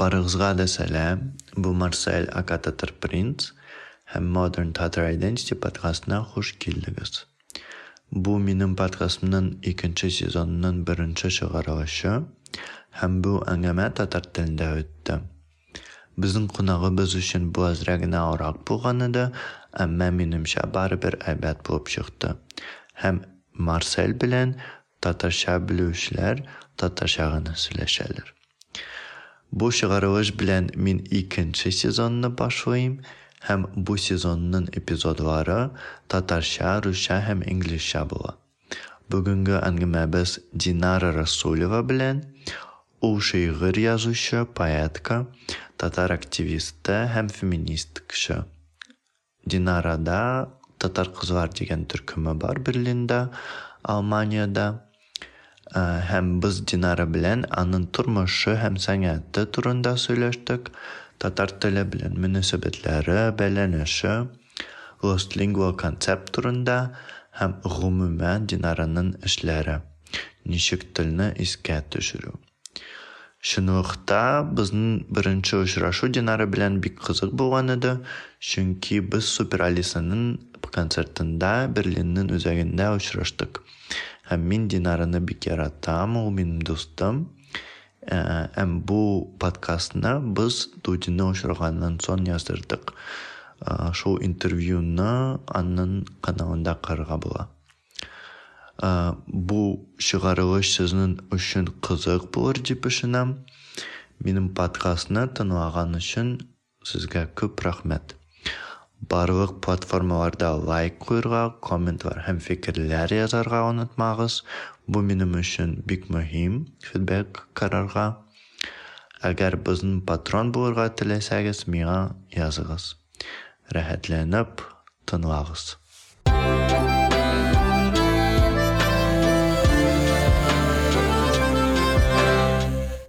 Барығызға да сәлем. Бұл Марсель Акататыр Принц һәм Modern Tatar Identity подкастына хуш килдегез. Бу минем подкастымның икенче сезонының беренче чыгарылышы һәм бу әңгәмә татар телендә үтте. Безнең кунагыбыз өчен бу әзрәк генә арак булган иде, әмма минемчә барыбер әйбәт булып чыкты. Һәм Марсель белән татарча белүчеләр татарча гына сөйләшәләр. Бу чыгарылыш белән мин икенче сезонны башлыйм һәм бу сезонның эпизодлары татарча, русча һәм инглизчә була. Бүгенге әңгәмәбез Динара Расулева белән. Ул шигырь язучы, поэтка, татар активисты һәм феминист кеше. Динарада Татар кызлар дигән төркеме бар Берлинда, Алманияда. Ә, Һәм без Динара белән аның тормышы һәм сәнгате турында сөйләштек. Татар теле белән мөнәсәбәтләре, бәйләнеше, Lost Lingua концепт турында һәм гомумән Динараның эшләре. Ничек телне искә төшерү. Шунлыкта безнең беренче очрашу Динара белән бик кызык булган иде, чөнки без Супер Алисаның концертында Берлинның үзәгендә очраштык. Мин Динараны бик яратам, ул минем дустым. Ә, Һәм бу подкастны без Дудинны очраганнан соң яздырдык. Ә, Шул интервьюны аның каналында карарга була. Ә, Бу чыгарылыш сезнең өчен кызык булыр дип ышанам. Минем подкастны тыңлаган өчен сезгә күп рәхмәт. Барлык платформаларда лайк куярга, комментлар һәм фикерләр язарга онытмагыз. Бу минем өчен бик мөһим фидбек карарга. Әгәр безнең патрон булырга теләсәгез, миңа языгыз. Рәхәтләнеп тыңлагыз.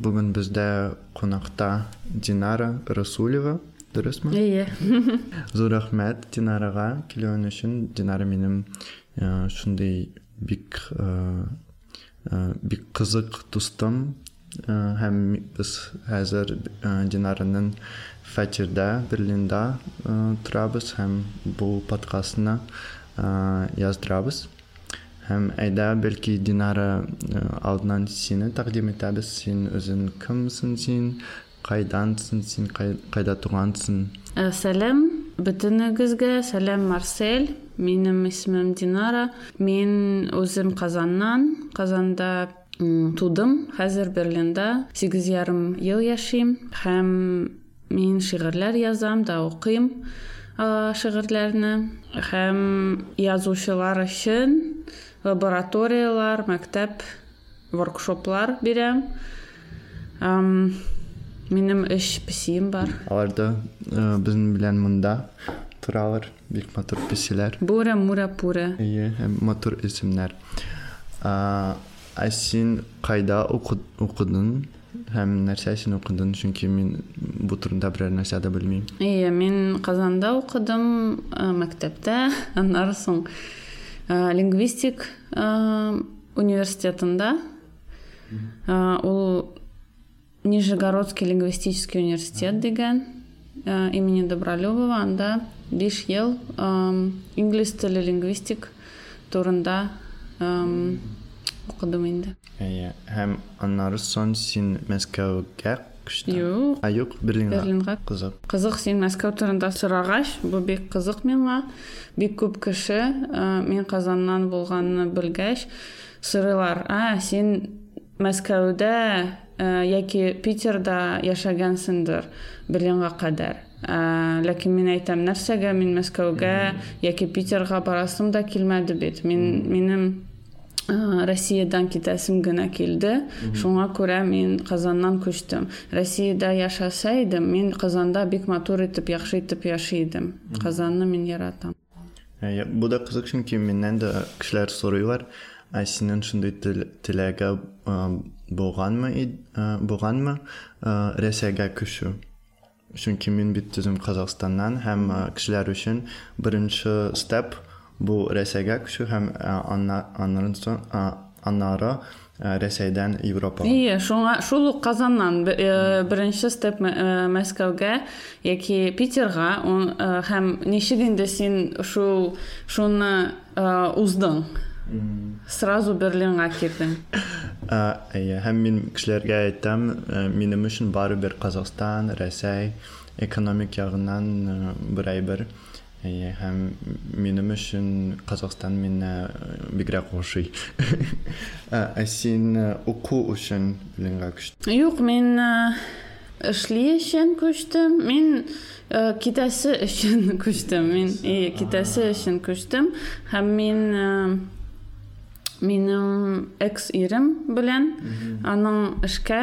Бүген бездә кунакта Динара Расулева, дөресме? Иә. Зур рәхмәт Динарага килүең өчен. Динара минем ә, шундый бик бик кызык дустым ә, һәм без хәзер ә, Динараның фатирда Берлинда торабыз һәм бу подкастны ә, яздырабыз. Һәм әйдә бәлки Динара алдынан сине тәкъдим итәбез. Син үзең кемсең син? Кайдансың син? Кай- Кайда тугансың? Ә, Сәлем бөтенегезгә, сәлем Марсель. Минем исемем Динара. Мин үзем Казаннан. Казанда м, тудым. Хәзер Берлинда 8 ярым ел яшим. Һәм мин шигырьләр язам да укыйм а, шигырьләрне. Һәм язучылар өчен лабораториялар, мәктәп, воркшоплар бирәм. Ам, Минем өч песием бар. Алар да ә, безнең белән монда торалар. Бик матур песеләр. Бура, мура, пура. Ие, һәм матур исемнәр. А, ә син кайда уку- укыдың һәм нәрсә син укыдың? Чөнки мин бу турында берәр нәрсә дә белмим. Иә, мен Казанда оқыдым, ә, мәктәптә, аннан соң ә, лингвистик ә, университетында. Ә, Ул Нижегородский лингвистический университет деген ә, имени Добролюбова, анда 5 ел инглиз теле лингвистик турында оқыдым инде. Ие, һәм аннары соң син Мәскәүгә күчтең. Юк, А Берлинга. Берлинга. Кызык. Қызық сен Мәскәү турында сұрагач, бу бик кызык миңа. Бик күп кеше ә, мен Казаннан булганны белгәч сорыйлар: "А, син Мәскәүдә ә, яки Питерда яшәгәнсеңдер Берлинга кадәр." Ә, ләкин мин әйтәм, нәрсәгә мин Мәскәүгә яки Питерга барасым да килмәде бит. Мин минем ә, Россиядан китәсем генә килде. Шуңа күрә мин Казаннан күчтем. Россиядә яшәсә идем, мин Казанда бик матур итеп, яхшы итеп яши идем. Казанны мин яратам. Ие, бу да кызык, чөнки миннән дә кешеләр сорыйлар. Ә синең шундый тел- теләгә ә, Рәсәйгә күчү? Чөнки мин бит үзем Казакъстаннан һәм кешеләр өчен беренче степ бу Рәсәйгә күчү һәм анна- аннан соң аннары рәсәйдән европага Ие, шуңа шул ук Казаннан б- э, степ э, Мәскәүгә яки Питерга он, э, һәм ничек инде син шул шуны уздың? Сразу Берлинга кирдең. Ә, әйе, һәм мин кешеләргә әйтәм, ә, минем өчен барыбер Казахстан, Рәсәй экономик ягыннан ә, бер әйбер. Әйе, һәм минем өчен Казахстан мине ә, бигрәк ошый. Ә, син уку өчен Берлинга күчтең. Юк, мин э, эшли күчтем. Мин э, китәсе өчен күчтем. Мин ие, китәсе өчен күчтем һәм мин минем экс ирем белән аның эшкә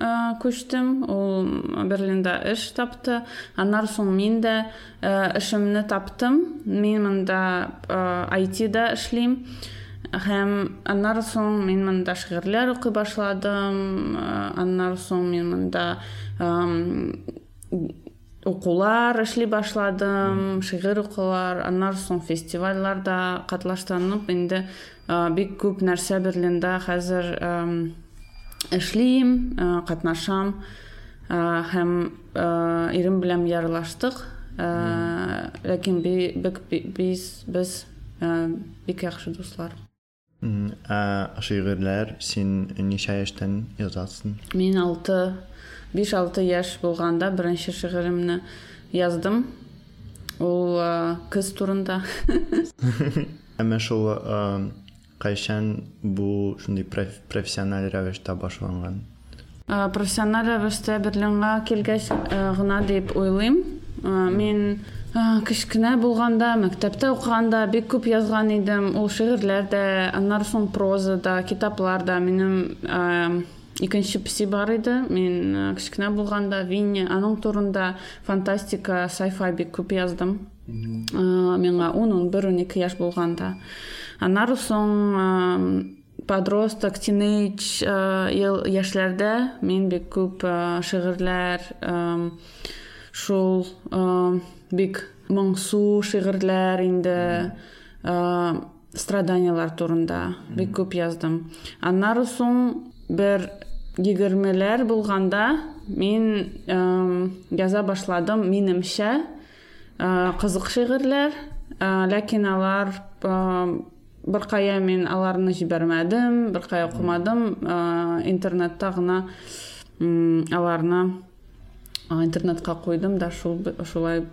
э, күчтем. Ул Берлинда эш тапты. Аннан соң дә э, эшемне таптым. Мин монда э, IT-да эшлим. Һәм аннан соң мин монда шигырьләр укый башладым. Аннан соң мин монда эм, укулар эшли башладым, шигырь укулар, аннан соң фестивальларда катнаштым. Инде э, бик күп нәрсә Берлинда хәзер эшлим, э, катнашам э, һәм э, ирем белән ярылаштык. Э, Ләкин би- бик- без э, бик яхшы дуслар. Ә шигырьләр син ничә яшьтән язасың? Мин 6 5-6 яшь булганда беренче шигыремне яздым. Ул э, кыз турында. Әмма шул кайчан бу шундый проф- профессиональ рәвештә башланган? Э, Профессиональ рәвештә Берлинга килгәч э, гына дип уйлыйм. Э, Мин кечкенә булганда, мәктәптә укыганда бик күп язган идем. Ул шигырьләр дә, аннан соң проза да, китаплар да минем икенче песи бар иде. Мин э, кечкенә булганда Винни, аның турында фантастика, sci-fi бик күп яздым. Миңа 10-11-12 яшь булганда. Аннан соң подросток, тинейдж яшьләрдә мин бик күп шигырьләр, шул бик моңсу шигырьләр инде страданиялар турында бик күп яздым. Аннан соң бер егермеләр булганда мин яза башладым минемчә кызык шигырьләр, ләкин алар беркая мин аларны җибәрмәдем, беркая укымадым, э, интернетта м, аларны э, интернетка куйдым да шул шулай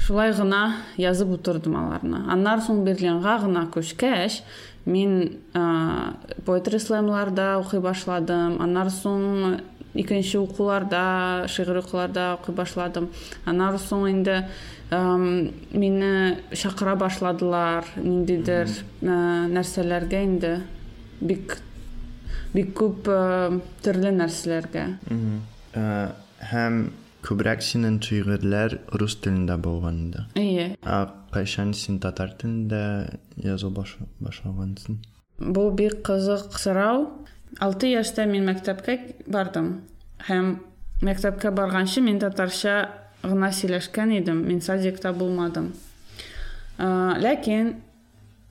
шулай гына язып утырдым аларны. Аннан соң Берлинга гына күчкәч, мин э, поэтри слэмларда укый башладым. Аннан соң икенче укуларда, шигырь укуларда укый башладым. Аннан соң инде эм, мине чакыра башладылар ниндидер э, нәрсәләргә инде бик бик күп э, төрле нәрсәләргә. Ә, һәм күбрәк синең шигырьләр рус телендә булган. Ие. Ә кайчан син татар телендә язу баш башлагансың? Бу бик кызык сорау. 6 яшьтә мин мәктәпкә бардым. Һәм мәктәпкә барганчы мин татарча гына сөйләшкән идем. Мин садикта булмадым. Ә, Ләкин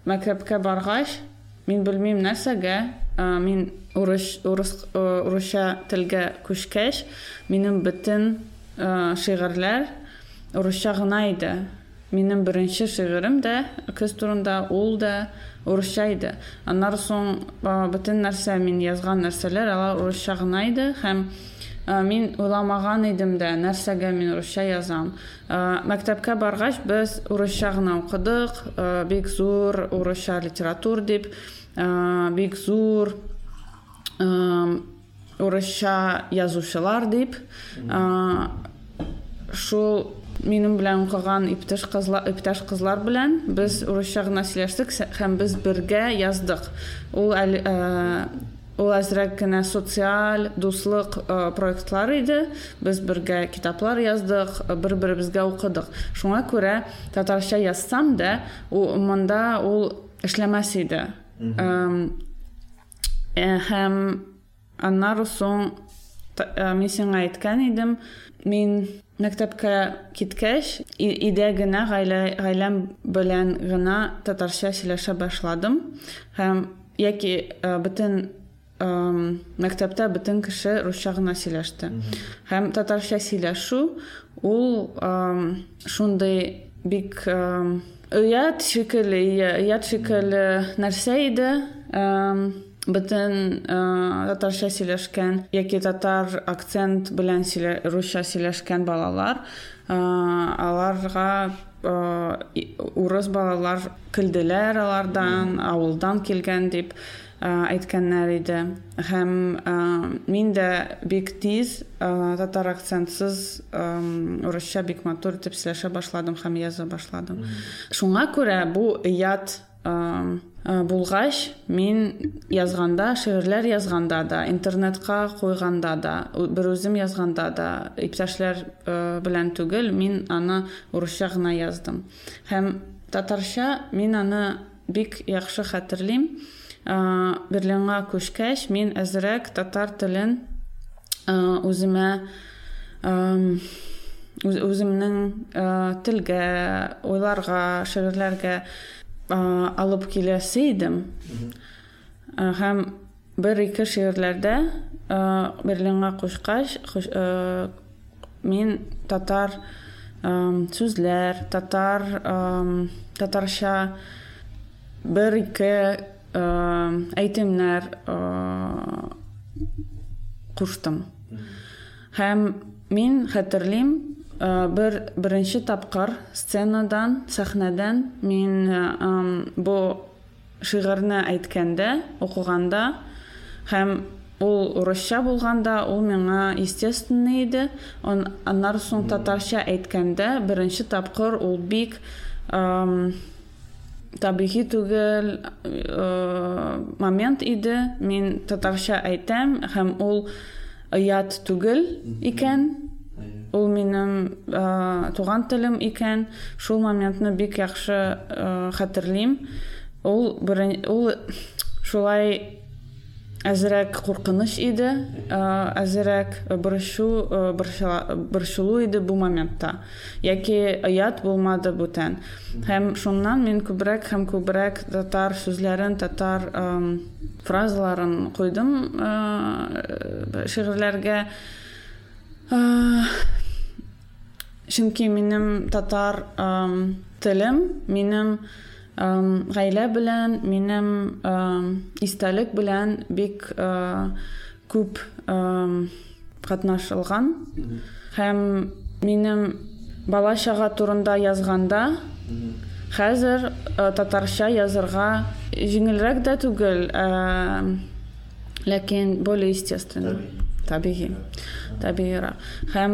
мәктәпкә баргач, мин белмим нәрсәгә, ә, мин урыс ә, урысча телгә күчкәч, минем бөтен шигырьләр урысча гына иде. Минем беренче шигырем дә кыз турында ул да урысча иде. Аннан соң бөтен нәрсә мин язган нәрсәләр алар урысча һәм а, мин уйламаган идем дә нәрсәгә мин урысча язам. А, Мәктәпкә баргач без урысча гына укыдык, а, бик зур урысча литератур дип, а, бик зур а, урысча язучылар дип. а, Шул минем белән укыган иптәш кызлар, иптәш кызлар белән без урысча гына сөйләштек сә- һәм без бергә яздык. Ул әле э, ул әзрәк кенә социаль дуслык э, проектлар иде. Без бергә китаплар яздык, бер-беребезгә укыдык. Шуңа күрә татарча язсам да, у монда ул эшләмәс иде. Э, һәм аннан соң мин сиңа әйткән идем мин мәктәпкә киткәч өйдә генә гаиләм белән генә татарча сөйләшә башладым һәм яки бөтен мәктәптә бөтен кеше русча гына сөйләште. Һәм татарча сөйләшү ул шундый бик оят шикелле оят шикелле нәрсә иде. Бөтен татарча сөйләшкән яки татар акцент белән русча сөйләшкән балалар аларга урыс балалар көлделәр алардан авылдан килгән дип. Әйткәннәр иде һәм мин дә бик тиз татар акцентсыз урысча бик матур итеп сөйләшә башладым һәм яза башладым шуңа күрә бу оят булгач мин язганда шигырьләр язганда да интернетка куйганда да бер үзем язганда да иптәшләр белән түгел мин аны урысча гына яздым һәм татарча мин аны бик яхшы хәтерлим берлинга күчкәч мин әзрәк татар телен үземә үземнең телгә уйларга шигырьләргә алып киләсе идем һәм бер ике шигырьләрдә берлинга кушкач мин татар сүзләр татар татарча бер ике әйтемнәр куштым. Һәм мин хәтерлим бер беренче тапкыр сценадан сәхнәдән мин бу шигырьне әйткәндә укыганда һәм ул урысча булганда ул миңа естественно иде. Аннан соң татарча әйткәндә беренче тапкыр ул бик табигый түгел момент иде мин татарча әйтәм һәм ул оят түгел икән ул минем туган телем икән шул моментны бик яхшы хәтерлим ул ул шулай әзрәк куркыныч иде әзрәк борчу борчылу иде бу моментта. Яки оят булмады бүтән һәм шуннан мин күбрәк һәм күбрәк татар сүзләрен татар фразаларын куйдым шигырьләргә чөнки минем татар телем минем гаилә белән минем истәлек белән бик күп катнашылган. Һәм минем бала чага турында язганда хәзер татарча язырга җиңелрәк дә түгел ләкин более естественно. Табигый. Табигыйрак һәм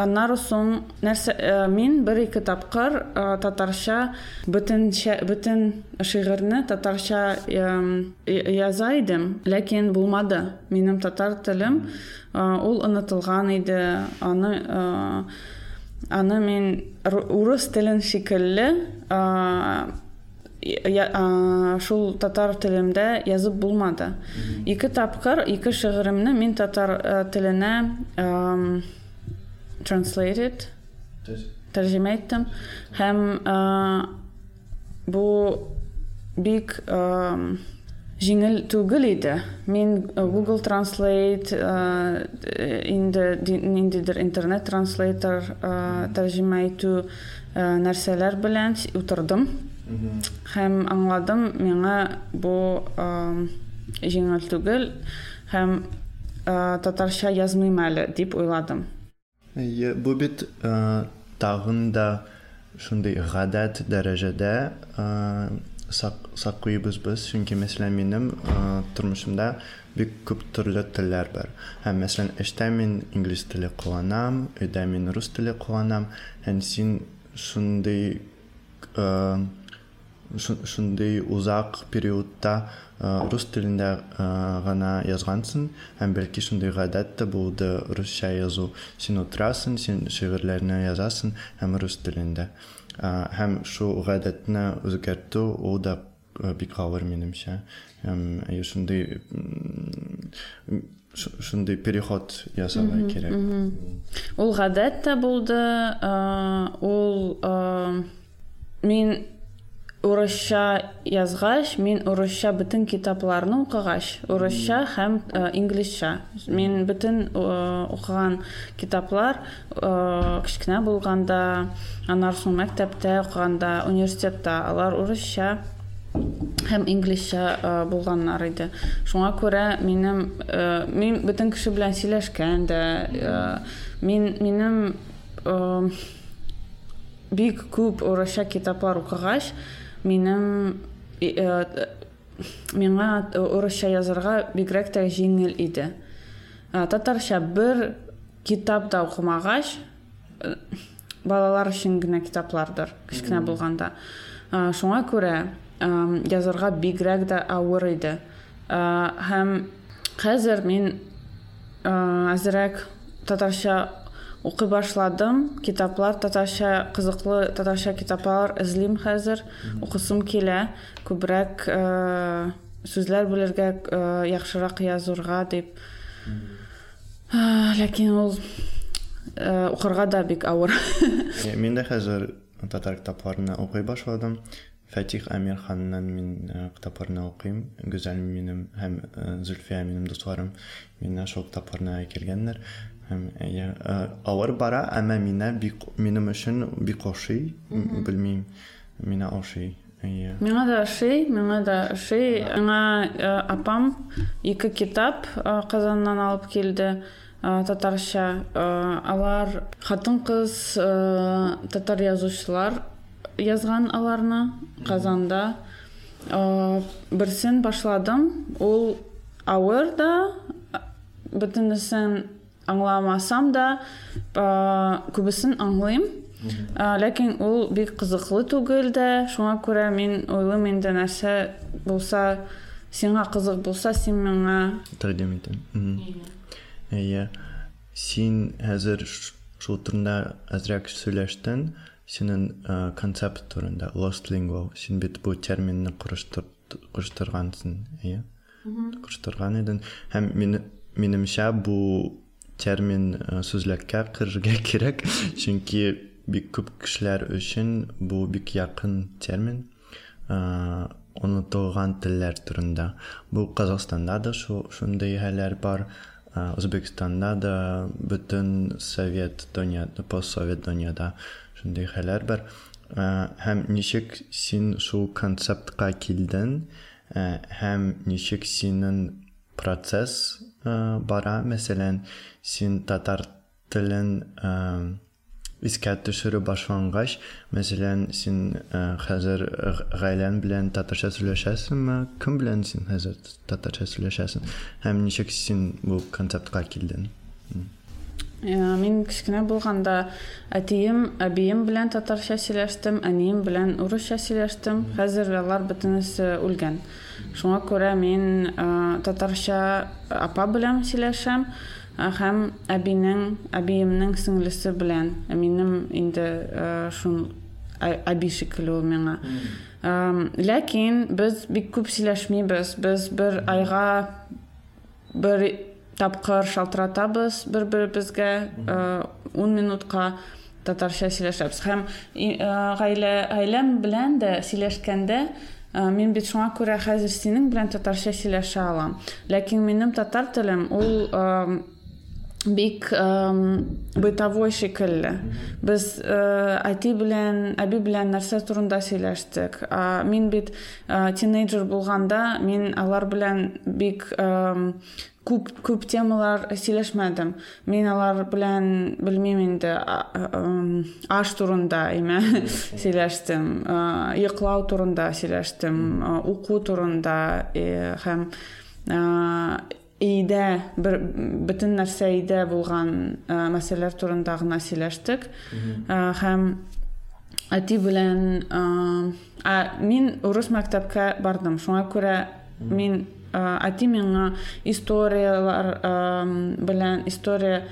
аннары соң нәрсә мин бер ике тапкыр татарча бөтен бөтен шигырьне татарча яза идем ләкин булмады. Минем татар телем ул онытылган иде. Аны аны мин урыс телен шикелле шул татар телемдә язып булмады. Ике тапкыр ике шигыремне мин татар теленә translated. Тәрҗемә иттем һәм бу бик җиңел түгел иде мин google translate инде ниндидер интернет транслейтер тәрҗемә итү нәрсәләр белән утырдым һәм аңладым миңа бу җиңел түгел һәм татарча язмыйм әле дип уйладым бу бит тагын да шундый гадәт дәрәҗәдә саклыйбыз без чөнки мәсәлән минем тормышымда бик күп төрле телләр бар һәм мәсәлән эштә мин инглиз теле кулланам өйдә мин рус теле кулланам һәм син шундый шундый узак периодта рус телендә гына язгансың һәм бәлки шундый гадәт тә булды. Русча язу син утырасың син шигырьләрне язасың һәм рус телендә һәм шул гадәтне үзгәртү ул да бик авыр минемчә. Һәм шундый ш- шундый переход ясарга керек. ул гадәт тә булды э, ул э, мин урысча язгач мин урысча бөтен китапларны укыгач урысча һәм э, инглизчә мин бөтен э, укыган китаплар э, кечкенә булганда аннан соң мәктәптә укыганда университетта. Алар урысча һәм инглизчә э, булганнар иде. Шуңа күрә минем мин бөтен кеше белән сөйләшкән дә мин минем бик күп урысча китаплар укыгач минем и- э, миңа урысча язарга бигрәк тә җиңел иде. Ә, татарча бер китап та укымагач э, балалар өчен генә китаплардыр кечкенә булганда. Ә, шуңа күрә ә, язарга бигрәк тә авыр иде. Ә, һәм хәзер мин ә, әзрәк татарча укый башладым. Китаплар татарча кызыклы татарча китаплар эзлим хәзер укысым килә күбрәк сүзләр белергә яхшырак язырга дип ләкин ул укырга да бик авыр Е, Мин дә хәзер татар китапларны укый башладым. Фатих Амирханнан мин э, китапларны укыйм. Гүзәл минем һәм Зөлфия минем дусларым мине шул китапларны кергәннәр. Авыр бара, әмма мине бик минем өчен бик ошый. Белмим, мине ошый. Әйе. миңа да миңа да ә, апам ике китап казаннан алып килде татарча Ә, алар хатын кыз ә, татар язучылар язган аларны казанда Ә, берсен башладым ул авыр да бөтенесен аңламасам да ә, күбесен аңлыйм Ә, ләкин ул бик кызыклы түгел дә шуңа күрә мин уйлыйм инде нәрсә булса сиңа кызык булса син миңа Тәкъдим итәм. Мгм. Әйе. Син хәзер шул турында әзрәк сөйләштең. Синең концепт турында lost lingual. Син бит бу терминны курыштыр курыштыргансың, әйе? Курыштырган идең. Һәм мин минемчә бу термин э, сүзлеккә кырырга кирәк, чөнки бик күп кешеләр өчен бу бик якын термин. Э, Онытылган телләр турында. Бу Казахстанда да шу шундый хәлләр бар. Э, Үзбекстанда да бөтен совет дөньяда, постсовет дөньяда шундый хәлләр бар. Э, Һәм ничек син шул концептка килдең? Э, Һәм ничек синең процесс э, бара? Мәсәлән, син татар телен э, искә төшерү башлангач, мәсәлән, син хәзер гаиләң белән татарча сөйләшәсеңме? Кем белән син хәзер татарча сөйләшәсең? Һәм ничек син бу концептка килдең? Ә, мин кечкенә булганда әтием әбием белән татарча сөйләштем әнием белән урысча сөйләштем хәзер алар бөтенесе үлгән шуңа күрә мин ә, татарча апа белән сөйләшәм ә, һәм әбинең әбиемнең сеңлесе белән Ә, минем инде ә, шун ә- әби шикелле ул миңа Әм, ләкин без бик күп сөйләшмибез без бер айга бер тапкыр шалтыратабыз бер беребезгә э, 10 минутка татарча сөйләшәбез һәм э, гаилә гаиләм белән дә сөйләшкәндә э, мин бит шуңа күрә хәзер синең белән татарча сөйләшә алам. Ләкин минем татар телем ул э, бик бытовой шикелле. Без э, әти белән әби белән нәрсә турында сөйләштек. Ә, мин бит э, тинейджер булганда мин алар белән бик күп күп темалар сөйләшмәдем мин алар белән белмим инде а- эм, аш турында име сөйләштем Ә, йоклау турында сөйләштем ә, уку турында э, һәм ә, өйдә бер бөтен нәрсә өйдә булган ә, мәсьәләләр турында гына сөйләштек Ә, һәм әти белән ә, ә, мин урыс мәктәпкә бардым шуңа күрә мин әти миңа историялар белән история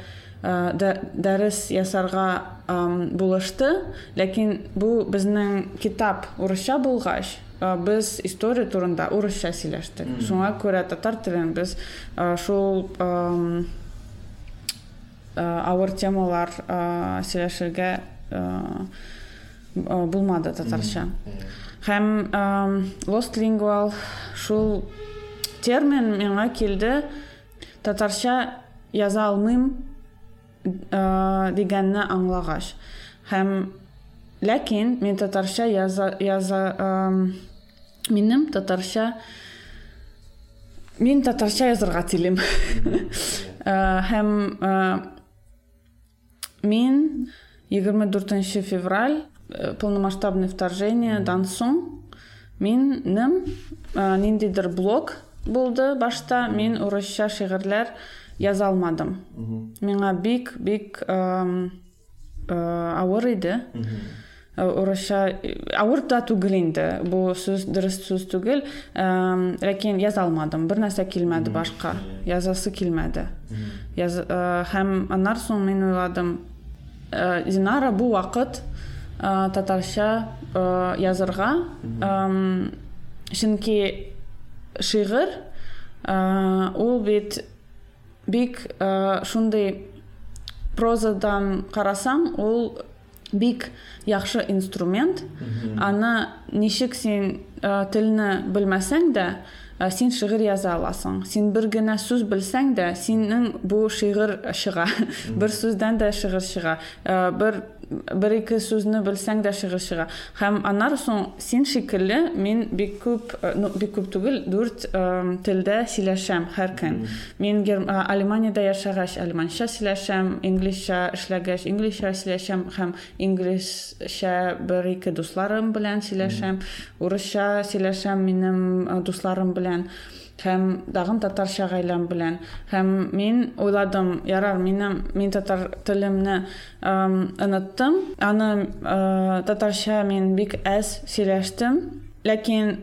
дә- дәрес ясарга ам, булышты ләкин бу безнең китап урысча булгач ә, без история турында урысча сөйләштек шуңа күрә татар телен без шул авыр темалар сөйләшергә булмады татарча. Һәм lost lingual шул термин миңа килде татарча яза алмыйм ә, дигәнне аңлагач. Һәм ләкин мин татарча яза, яза ам, минем татарча мин татарча язырга телим Ә, һәм ә, мин 24 февраль ә, полномасштабное вторжениедан соң минем ә, блог булды. Башта мин урысча шигырьләр яза алмадым. Миңа бик бик ә, авыр иде. Ә, урысча авыр да түгел инде. Бу сүз дөрес сүз түгел. Ләкин яза алмадым. Бер нәрсә килмәде башка. Язасы килмәде. Ә, һәм аннан соң мин уйладым. Динара бу вакыт татарча язырга чөнки шигырь ә, ул бит бик шундый прозадан карасаң ул бик яхшы инструмент. Аны ничек син ә, белмәсәң дә ә, син шигырь яза аласың. Син бер генә сүз белсәң дә синең бу шигырь чыга бер сүздән дә шигырь чыга Ә, бер бер ике сүзне белсәң дә шигырь чыга һәм аннан соң син шикелле мин бик күп ә, ну, бик күп түгел дүрт ә, телдә сөйләшәм һәр көн ә, Алеманиядә яшәгәч алеманча сөйләшәм инглишчә эшләгәч инглишчә сөйләшәм һәм инглишчә бер ике дусларым белән сөйләшәм. Урысча сөйләшәм минем дусларым белән. һәм дагын татарча гаиләм белән һәм мин уйладым ярар минем мин татар телемне ам, оныттым аны ә, татарча мин бик әз сөйләштем ләкин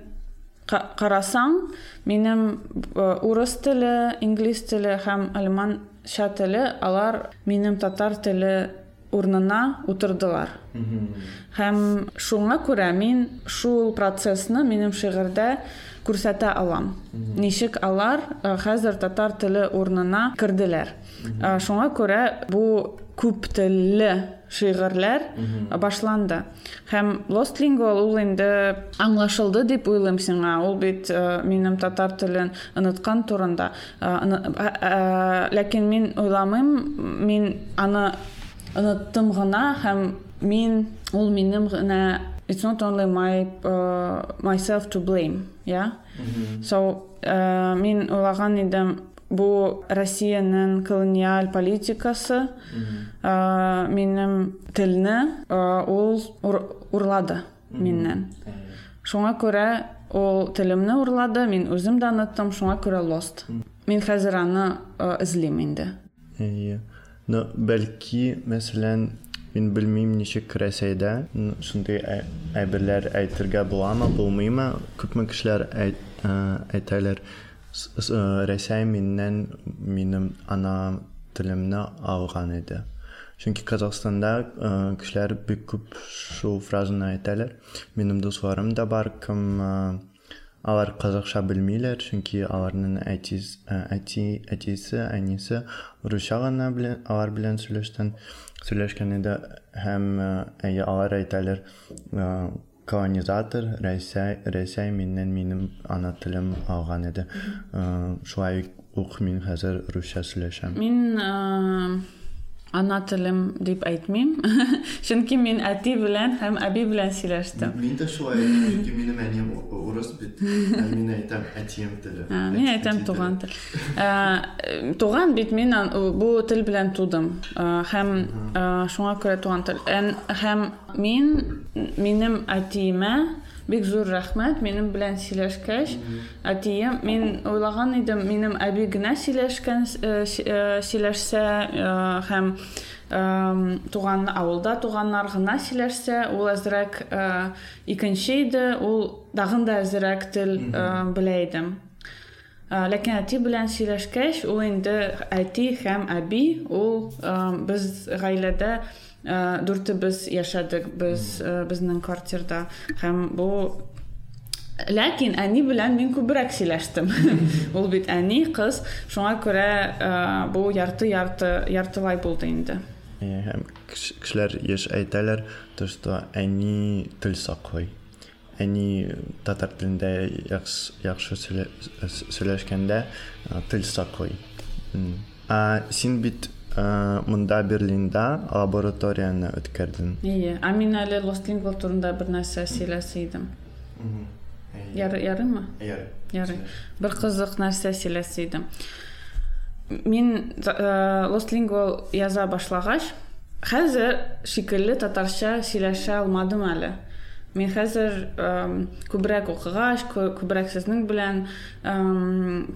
ка- карасаң минем ә, урыс теле инглиз теле һәм алеманча теле алар минем татар теле урынына утырдылар һәм шуңа күрә мин шул процессны минем шигырьдә күрсәтә алам. Ничек алар хәзер татар теле урынына керделәр. Шуңа күрә бу күп телле шигырьләр башланды. Һәм lingual ул инде аңлашылды дип уйлыйм сиңа. Ул бит минем татар телен оныткан турында. Ләкин мин уйламыйм мин аны оныттым гына һәм мин ул минем генә it's not only my uh, myself to blame. Yeah so uh, мин уйлаган идем бу Россиянең колониаль политикасы минем телне uh, ул ур, урлады миннән шуңа күрә ул телемне урлады мин үзем дә оныттым шуңа күрә lost. Мин хәзер аны uh, эзлим инде. Әйе. Ну, бәлки, мәсәлән, мин белмим ничек Рәсәйдә ну, шундый әй- әйберләр әйтергә буламы, булмыймы? Күпме кешеләр әйт, ә, әйтәләр, с- с- ә, Рәсәй миннән минем ана телемне алган иде. Чөнки Казахстанда ә, кешеләр бик күп шул фразаны әйтәләр. Минем дусларым да бар, кем ә, алар қазақша белмиләр, чөнки аларның әтис, ә, әти, әтисе, әнисе русча гына белән алар белән сөйләштән сөйләшкән иде һәм ә, әйе, алар әйтәләр колонизатор Рәсәй, Рәсәй миннән минем ана телем алган иде. Шулай ук мин хәзер русча сөйләшәм. Мин ана телем дип әйтмим. Чөнки мин әти белән һәм әби белән сөйләштем. Мин дә шулай, чөнки минем әнием урыс бит. Мин әйтәм әтием теле. Ә, Мин әйтәм туган тел. Ә, Туган бит мин ан- бу тел белән тудым. Ә, Һәм ә, шуңа күрә туган тел. Ән- Һәм мин минем әтиемә бик зур рәхмәт минем белән сөйләшкәч. Әтием, мин уйлаган идем, минем әби генә сөйләшкән э, э, сөйләшсә э, һәм туган авылда туганнар гына сөйләшсә, ул әзрәк э, икенче иде, ул дагын да әзрәк тел белә идем. Ләкин әти белән сөйләшкәч ул инде әти һәм әби ул без гаиләдә ә, дүртебез яшәдек без ә, безнең квартирда һәм бу ләкин әни белән мин күбрәк сөйләштем ул бит әни кыз шуңа күрә ә, бу ярты ярты яртылай булды инде. Һәм кеш- кешеләр еш әйтәләр, то что әни тел саклый. Әни татар телендә яхшы яхшы сөйлә- сөйләшкәндә тел саклый. А син бит а, монда Берлинда лабораторияны үткәрдең. Ие, ә мин әле Лостлингвал турында бер нәрсә сөйләсә идем. Яры, ярымы? Ярый. Бер кызык идем. Мин э, Лостлингвал яза башлагач, хәзер шикелле татарча сөйләшә алмадым әле. Мин хәзер күбрәк укыгач, кө- күбрәк сезнең белән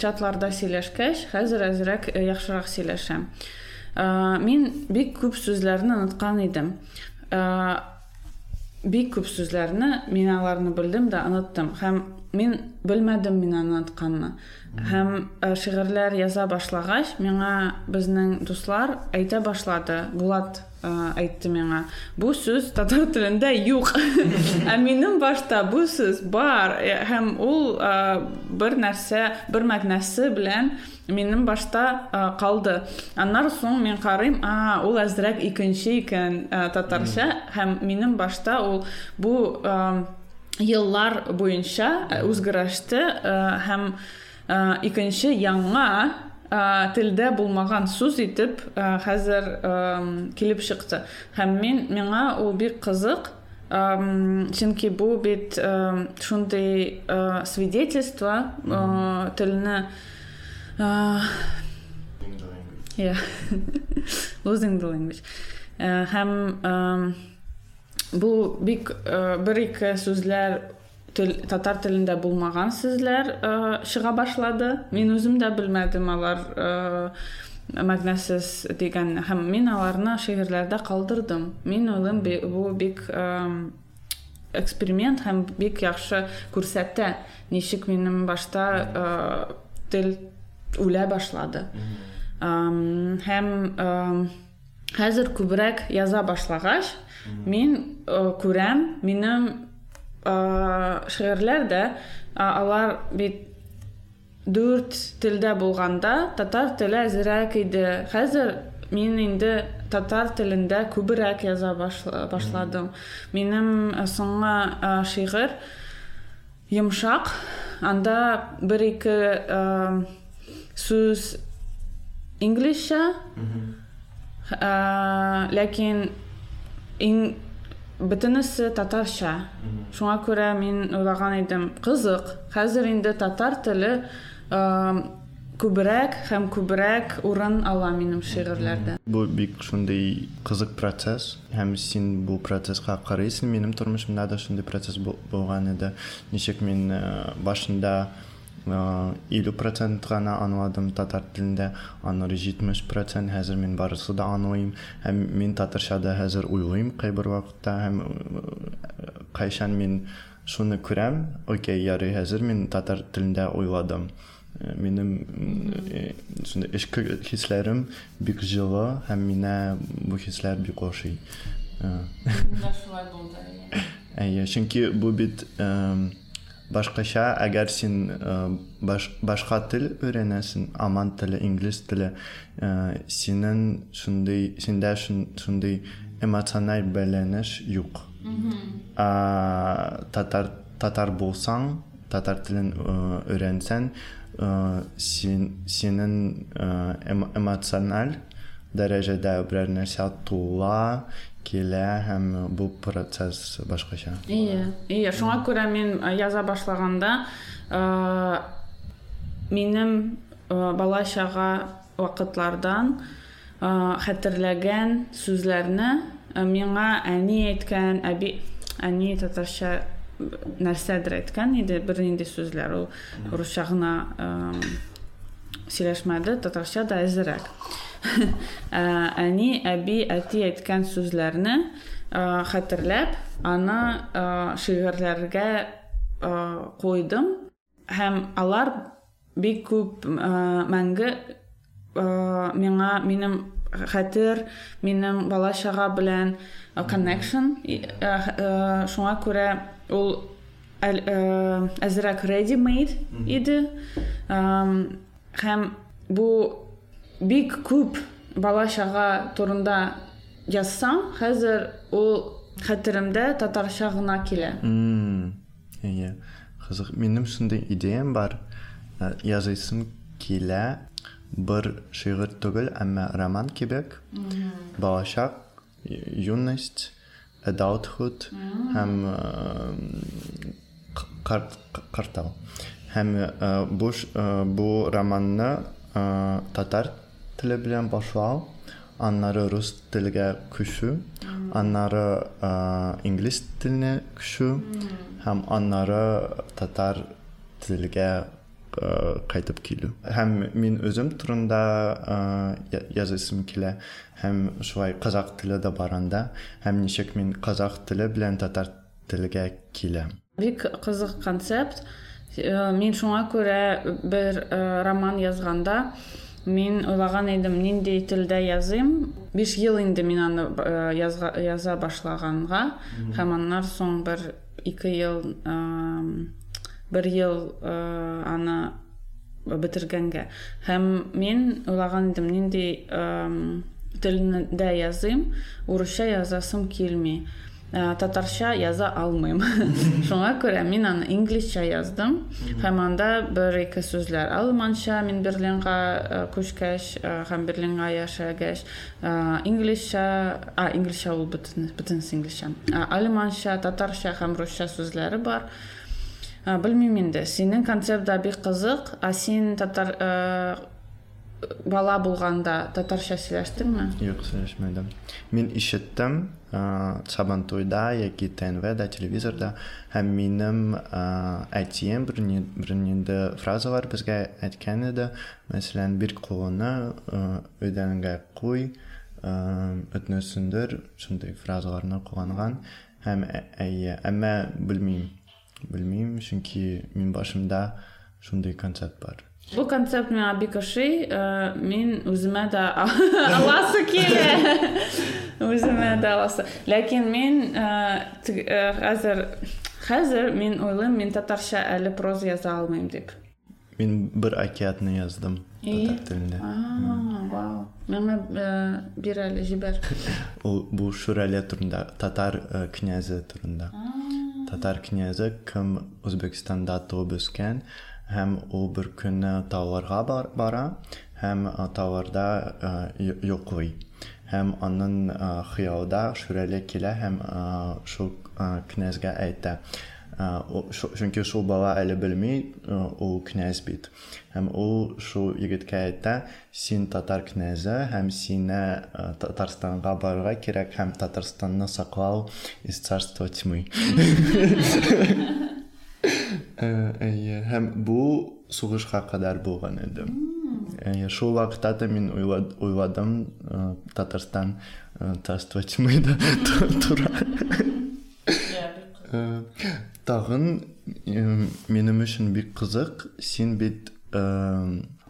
чатларда сөйләшкәч, хәзер әзрәк яхшырак сөйләшәм. Э, Мин бик күп сүзләрне оныткан идем. Э, бик күп сүзләрне мин аларны белдем дә оныттым һәм мин белмәдем мин аны онытканны һәм ә, шигырьләр яза башлагач миңа безнең дуслар әйтә башлады. Булат ә, әйтте миңа бу сүз татар телендә юк ә минем башта бу сүз бар. Ә, һәм ул ә, бер нәрсә бер мәгънәсе белән минем башта ә, калды аннан соң мин карыйм а ул әзрәк икенче икән ә, татарча һәм минем башта ул бу ә, еллар ә, үзгәреште ә, һәм ә, яңа ә, телдә булмаган сүз итеп ә, хәзер ә, килеп чыкты һәм мин миңа ул бик кызык Ам, чөнки бу бит ам, шундый ә, свидетельство ә, телне ә, Yeah. Losing the language. Һәм бу бик бер-ике сүзләр тел, татар телендә булмаган сүзләр ә, чыга башлады. Мин үзем дә белмәдем алар мәгънәсез дигән һәм мин аларны шигырьләрдә калдырдым. Мин уйлыйм бу бик эксперимент һәм бик яхшы күрсәтә ничек минем башта тел үлә башлады. Ам, һәм ам, хәзер күбрәк яза башлагач мин ә, күрәм минем ә, шигырьләрдә ә, алар бит дүрт телдә булганда татар теле әзрәк иде. Хәзер мин инде татар телендә күбрәк яза башла- башладым. Минем соңгы ә, шигырь йомшак анда бер-ике ә, Ә, ләкин иң бөтенесе татарча. Шуңа күрә мин уйлаган идем, кызык. Хәзер инде татар теле ә, күбрәк һәм күбрәк урын ала минем шигырьләрдә. Бу бик шундый кызык процесс. Һәм син бу процесска карыйсың. Минем тормышымда да шундый процесс бу- булган иде. Ничек мин башында 50% qana anladım tatar dilində, anır 70% hazır min barısı da anlayım. Həm min tatırşada hazır uyğuyum qeybir vaxtda, həm qayşan min şunu kürəm, okey, yarı hazır min tatar dilində uyladım. Benim şimdi eşki hislerim bir jılı, hem mine bu hisler bir koşu. Bunda şular doldu. Yani. çünkü bu bit um, башкача, әгәр син э, баш, башка тел өйрәнәсең, аман теле, инглиз теле, э, синең шундый, синдә шун- шундый эмоциональ бәйләнеш юк. А татар татар булсаң, татар э, син синең э, эмо- эмоциональ дәрәҗәдә берәр нәрсә тула, килә һәм бу процесс башкача. Ие, ие, шуңа күрә мин ә, яза башлаганда ә, минем ә, балачага вакытлардан ә, хәтерләгән сүзләрне миңа әни әйткән, әби әни татарча нәрсәдер әйткән иде, бер нинди сүзләр ул русча гына сөйләшмәде, татарча да әзрәк. Әни, әби, әти әйткән сүзләрне ә, хәтерләп, аны шигырьләргә ә, куйдым һәм алар бик күп мәңге ә, миңа минем хәтер минем бала чага белән connection шуңа күрә ул әзрәк ready made иде. Һәм бу бик күп бала чага турында язсам хәзер ул хәтеремдә татарча гына килә М, Иә. Қызық. Менің шындай идеям бар. Ә, Язысым килә бір шигырь түгел, әмма роман кебек. Балачак, юность, adulthood һәм ә, картау. Һәм ә, ә, бу романны ә, татар теле белән башлау, аннары рус телегә күчү, аннары ә, инглиз теленә күчү һәм аннары татар телегә ә, кайтып килү. Һәм мин үзем турында ә, я- язысым килә һәм шулай казак теле дә баранда һәм ничек мин казак теле белән татар телегә киләм. бик кызык концепт Э, мин шуңа күрә бер э, роман язганда мин уйлаган идем нинди телдә языйм биш ел инде мин аны э, язга, яза башлаганга һәм аннан соң бер ике ел э, бер ел э, аны бетергәнгә һәм мин уйлаган идем нинди э, телдә языйм урысча язасым килми Ә, татарча яза алмыйм. Шуңа күрә мин аны инглизчә яздым. Һәм анда бер ике сүзләр алманча мин берлинга ә, күчкәч ә, һәм берлинга яшәгәч ә, инглизчә а инглизчә ул бөтен бөтенесе инглизчә Ә, алманча татарча һәм русча сүзләре бар. Ә, белмим инде. Синең концепт да бик кызык а син татар бала булганда татарча сөйләштеңме Юк, сөйләшмәдем. Мин ишеттем ә, Сабантуйда яки ТНВда, телевизорда һәм минем ә, әтием бернинде фразалар безгә әйткән иде. Мәсәлән, бер кулыны өйдәнгә куй, ә, өтнөсендер, шундый фразаларны һәм әйе, әмма белмим. Белмим, чөнки мин башымда шундый концепт бар. Бу концепт миңа бик ошый. Э, Мин үземә дә аласы килә. Үземә дә аласы. Ләкин э, хәзер хәзер мин уйлыйм, мин татарча әле проза яза алмыйм дип. Мин бер океатны яздым татар телендә. А, вау. Э, бир әле җибәр. Ул бу Шүрәле турында, татар князы турында. Татар князы кем Үзбекстанда туып үскән һәм ул бер көнне тауларга бар, бара һәм э, тауларда э, ю- йоклый. Һәм аның э, хыялда Шүрәле килә һәм э, шул э, князьгә әйтә. Ә, о- шу- Чөнки шул бала әле белми, ә, ул князь бит. Һәм ул шул егеткә әйтә, син татар князы һәм сине ә, Татарстанга барырга кирәк һәм Татарстанны саклау из царства тьмы. Ә, әйе, Һәм бу сугышка кадәр булган иде. Әйе, Шул вакытта да уйладым, ә, Татарстан царство тьмы да тура. Э, Тагын э, минем өчен бик кызык, син бит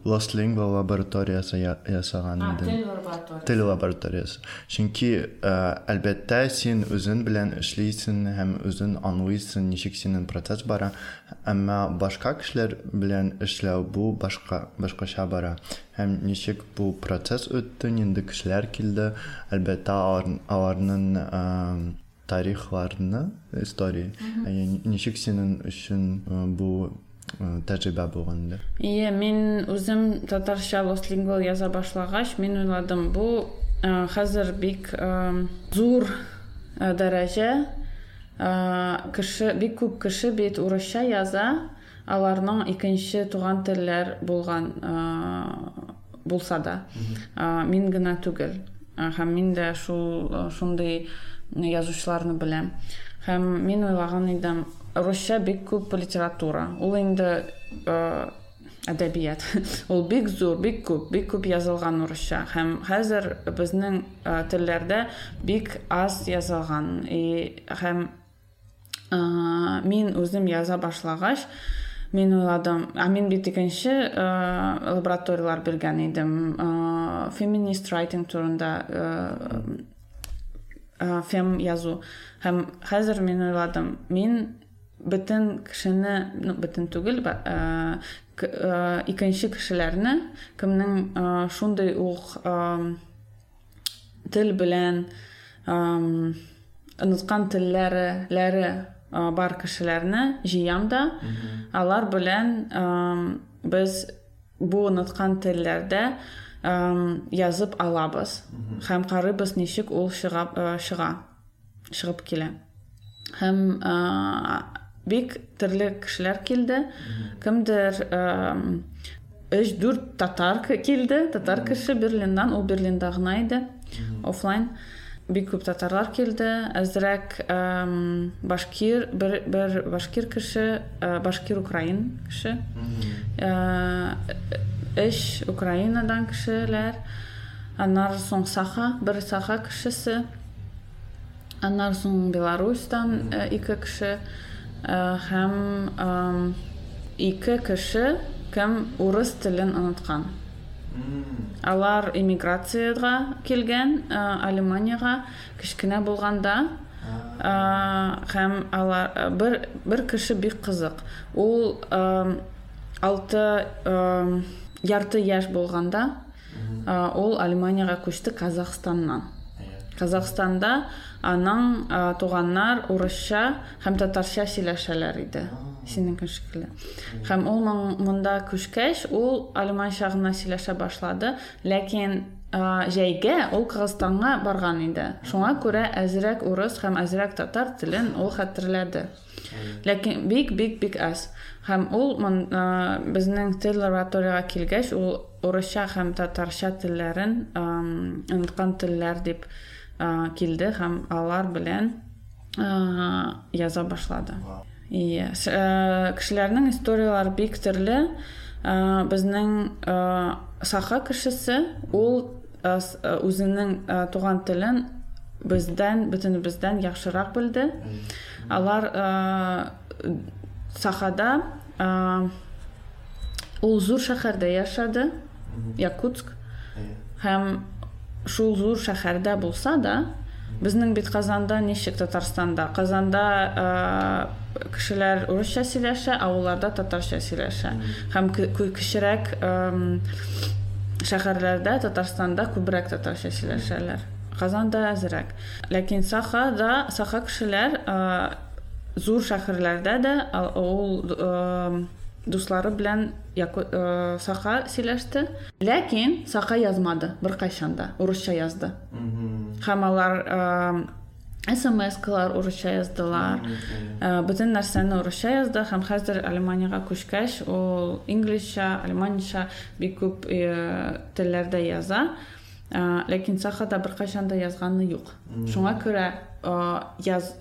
Lost Lingua лабораториясы я- ясаган идең. Тел лабораториясы. Чөнки әлбәттә син үзең белән эшлисең һәм үзең аңлыйсың ничек синең процесс бара, әмма башка кешеләр белән эшләү бу башка башкача бара. Һәм ничек бу процесс үтте, нинди кешеләр килде, әлбәттә алар- аларның тарихларны, история. Ничек синең өчен бу инде? Ие, мин үзем татарча Lost Lingual яза башлагач, мин уйладым, бу э, хәзер бик зур э, кеше, бик күп кеше бит урысча яза, аларның икенче туган телләр булган булса да. Мин генә түгел. Һәм мин дә шул шундый язучыларны беләм. Һәм мин уйлаган идем, русча бик күп литература. Ул инде э, әдәбият. Ул бик зур, бик күп, бик күп язылган урысча. Һәм хәзер безнең э, телләрдә бик аз язылган. И һәм э, мин үзем яза башлагач, мен ойладым а мен бит икенче ә, лабораториялар бирген идем ә, феминист райтинг турында ә, ә, фем язу һәм хәзер мен ойладым мин бөтен кешене ну, к- ә, икенче кешеләрне кемнең ә, шундый ук тел белән оныткан телләре бар кешеләрне җыям да. Алар белән без бу оныткан телләрдә язып алабыз. Һәм карыйбыз ничек ул чыга а, чыга чыгып килә һәм бик төрле кешеләр килде кемдер ам, өч дүрт татар к- килде татар кеше берлиндан ул берлинда гына иде офлайн бик күп татарлар килде әзрәк ам, башкир бер, бер башкир ә, башкир украин Ә, өч украинадан кешеләр аннан соң саха бер саха кешесе аннан соң беларусьтан кеше ә, һәм ам, ике кеше кем урыс телен оныткан. Алар иммиграцияга килгән ә, Алеманияга кечкенә булганда ә, һәм алар бер бер кеше бик кызык. Ул алты ярты яшь булганда ул Алеманияга күчте Казахстаннан. Казахстанда аның ә, туганнар урысча һәм татарча сөйләшәләр иде. Синең шикелле. Һәм ул монда күчкәч, ул алеманча гына сөйләшә башлады, ләкин ә, җәйгә ул Кыргызстанга барган иде. Шуңа күрә әзрәк урыс һәм әзрәк татар телен ул хәтерләде. Ләкин бик бик бик аз. Һәм ул безнең тел лабораторияга килгәч, ул урысча һәм татарча телләрен оныткан телләр дип килде һәм алар белән яза башлады. Иә, с- ә, кешеләрнең историялары бик төрле. Безнең саха кешесе ул үзенең туган телен бездән, бөтенебездән яхшырак белде. Алар сахада ул зур шәһәрдә яшәде, Якутск. Һәм шул зур шәһәрдә булса да, безнең бит Казанда ничек Татарстанда? Казанда ә, кешеләр урысча сөйләшә, авылларда татарча сөйләшә. Һәм әм, шәһәрләрдә Татарстанда күбрәк татарча сөйләшәләр. Казанда әзрәк. Ләкин Сахада, Саха кешеләр зур шәһәрләрдә дә ул дуслары белән ә, Саха сөйләште. Ләкин Саха язмады бер кайчанда, урысча язды. Һәм алар ә, СМС-калар урысча яздылар. Ә, Бөтен нәрсәне урысча язды һәм хәзер Алеманияга күчкәч, ул инглизчә, алеманча бик күп э, телләрдә яза. Ләкин Сахада беркайчан да язганы юк. Шуңа күрә яз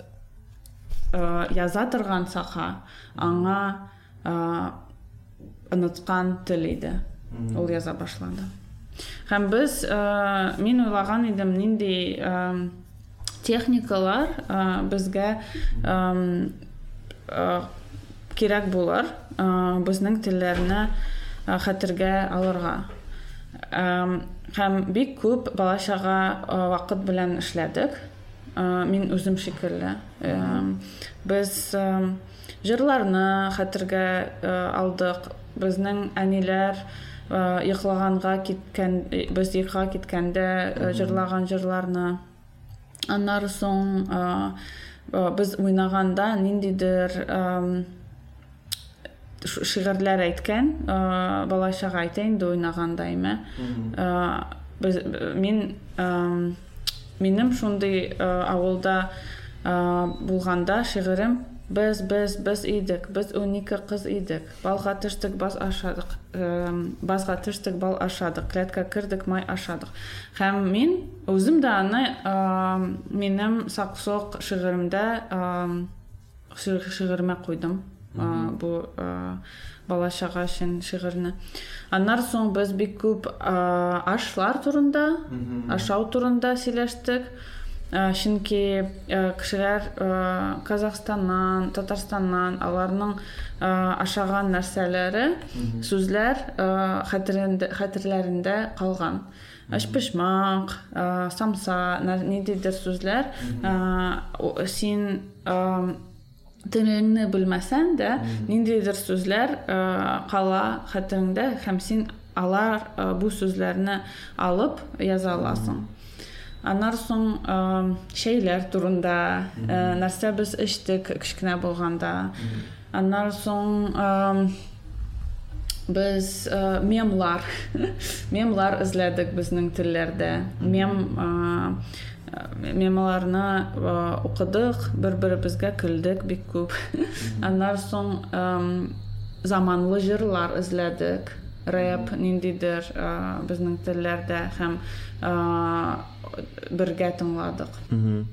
яза торган Саха аңа оныткан тел иде. Ул яза башлады. Һәм без ә, мин уйлаган идем нинди ә, техникалар ә, ә, безнең телләрне ә, хәтергә алырга. Әм, Һәм бик күп балачага ә, вакыт белән эшләдек. Мин үзем шикелле. Әм, Без әм, җырларны хәтергә ә, алдык. Безнең әниләр ә, йоклаганга киткән, без йокыга киткәндә җырлаган җырларны Аннары соң без уйнаганда ниндидер шигырьләр әйткән, ә, балачага әйтә инде уйнаганда име. Мин минем шундый авылда булганда шигырем без без без идек, без 12 кыз идек. Балга төштек, баз ашадык. Әм, Базга төштек, бал ашадык. Клетка кирдек, май ашадык. Һәм мин үзем дә аны әм, минем саксок шигыремдә әм, ши- шигыремә куйдым. Ә, бу ә, балачага өчен шигырьне. Аннан соң без бик күп ә, ашлар турында, ашау турында сөйләштек. Чөнки ә, кешеләр ә, казакстаннан татарстаннан аларның ә, ашаган ә, хәтерендә хәтерләрендә калган. Эчпошмак ә, самса сүзләр. Ә, о- син телеңне белмәсәң дә ниндидер сүзләр ә, кала хәтереңдә һәм син алар бу сүзләрне алып яза аласың. Аннан соң ә, шәйләр турында ә, нәрсә без эчтек кечкенә булганда. Аннан соң без ә, мемлар. Мемлар эзләдек безнең телләрдә. Мем мемаларны ә, укыдык бер беребезгә көлдек бик күп. Аннан соң заманлы җырлар эзләдек. Рэп ниндидер ә, безнең телләрдә һәм бергә Мгм.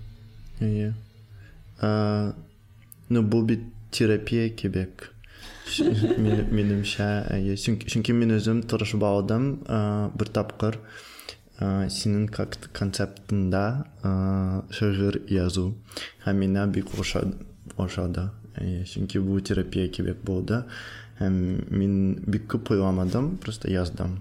Иә. Ну, бұл бит терапия кебек. Ш- мен- Менімше, иә. Чүнки мен өзім тырышып алдым а, бір тапқыр сенің как концептында а, шағыр язу. Һәм мені бик ошады. Чүнки бұл терапия кебек болды. Мен бик көп ойламадым, просто яздым.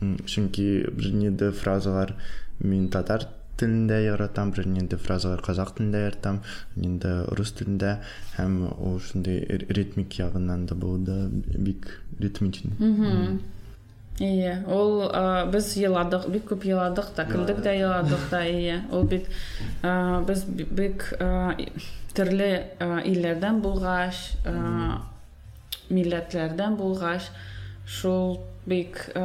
М, Чөнки бірнеде фразалар мен татар тілінде яратам, бірнеде фразалар қазақ тілінде яратам, бірнеде орыс тілінде һәм ол шундай р- ритмик жағынан да болды, бик ритмичный. Ие, ол біз еладық, бик күп еладық та, күлдік дә еладық та, ие. Ол бит ә, біз би- бик түрлі илләрдән булгач, ә, милләтләрдән булгач, шул бик ә,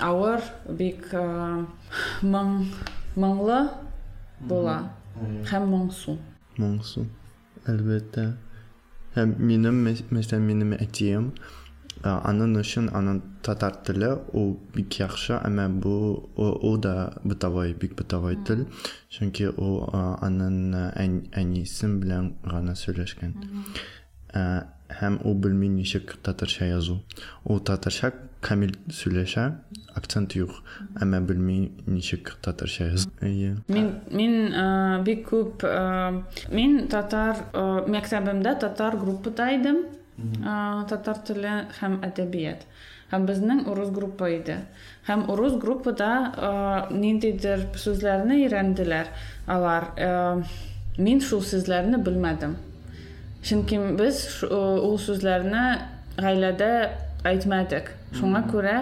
авыр, бик ә, моң, моңлы була һәм моңсу. Моңсу. Әлбәттә. Һәм минем мәс- мәсәлән минем әтием а, аның өчен аның татар теле ул бик яхшы, әмма бу ул ул да бытовой, бик бытовой тел. Чөнки ул а, аның ән- әнисем белән гына сөйләшкән. Ә, Һәм ул белми ничек татарча язу. Ул татарча камил сөйләшә, акцент юк, әмма белми ничек татарча язу. Әйе. Мин мин ә, бик күп ә, мин татар ә, мәктәбемдә татар группада идем. Ә, татар теле һәм әдәбият. Һәм безнең урыс группа иде. Һәм урыс группада ә, ниндидер сүзләрне өйрәнделәр алар. Ә, мин шул сүзләрне белмәдем. Чөнки без ш- ул сүзләрне гаиләдә әйтмәдек. Шуңа күрә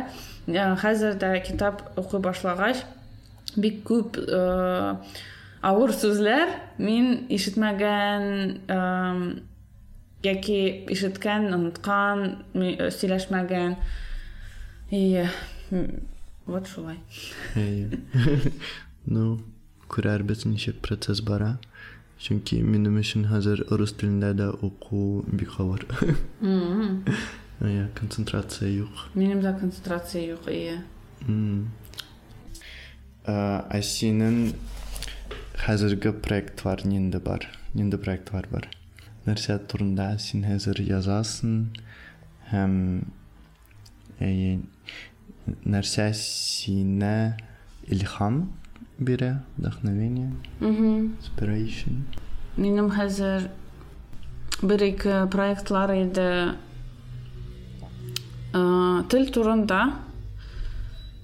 хәзер дә китап укый башлагач бик күп авыр сүзләр мин ишетмәгән яки ишеткән, оныткан, сөйләшмәгән. М, Вот шулай. Ну, күрәрбез ничек процесс бара. Дә уку бик авыр. Мгм. Әйе, концентрация юк. Минем дә концентрация юк, ие. М. Ә, Ә синең хәзерге проектлар нинди бар? Нинди проектлар бар? Нәрсә турында син хәзер язасың һәм әйе, нәрсә сине бирә, вдохновение, Мгм. inspiration. Минем хәзер бер-ике проектлар иде ә, тел турында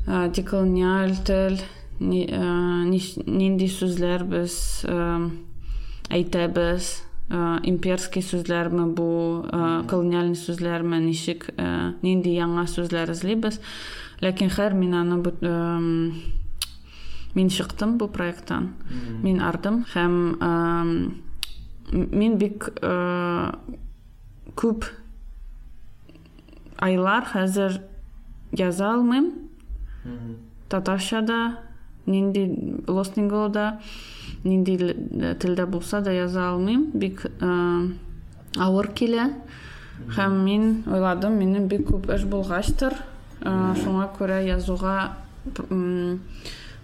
ә, деколониаль тел ни- ә, нинди сүзләр без ә, әйтәбез ә, имперский сүзләрме бу ә, колониаль сүзләрме ничек ә, нинди яңа сүзләр эзлибез ләкин һәр мин аны мин чыктым бу проекттан. Мин ардым. Һәм әм, мин бик ә, күп айлар хәзер яза алмыйм татарчада нинди лостинголда нинди л- телдә булса да яза алмыйм бик ә, авыр килә һәм мин ойладым минем бик күп эш булгачтыр Ә, шуңа күрә язуга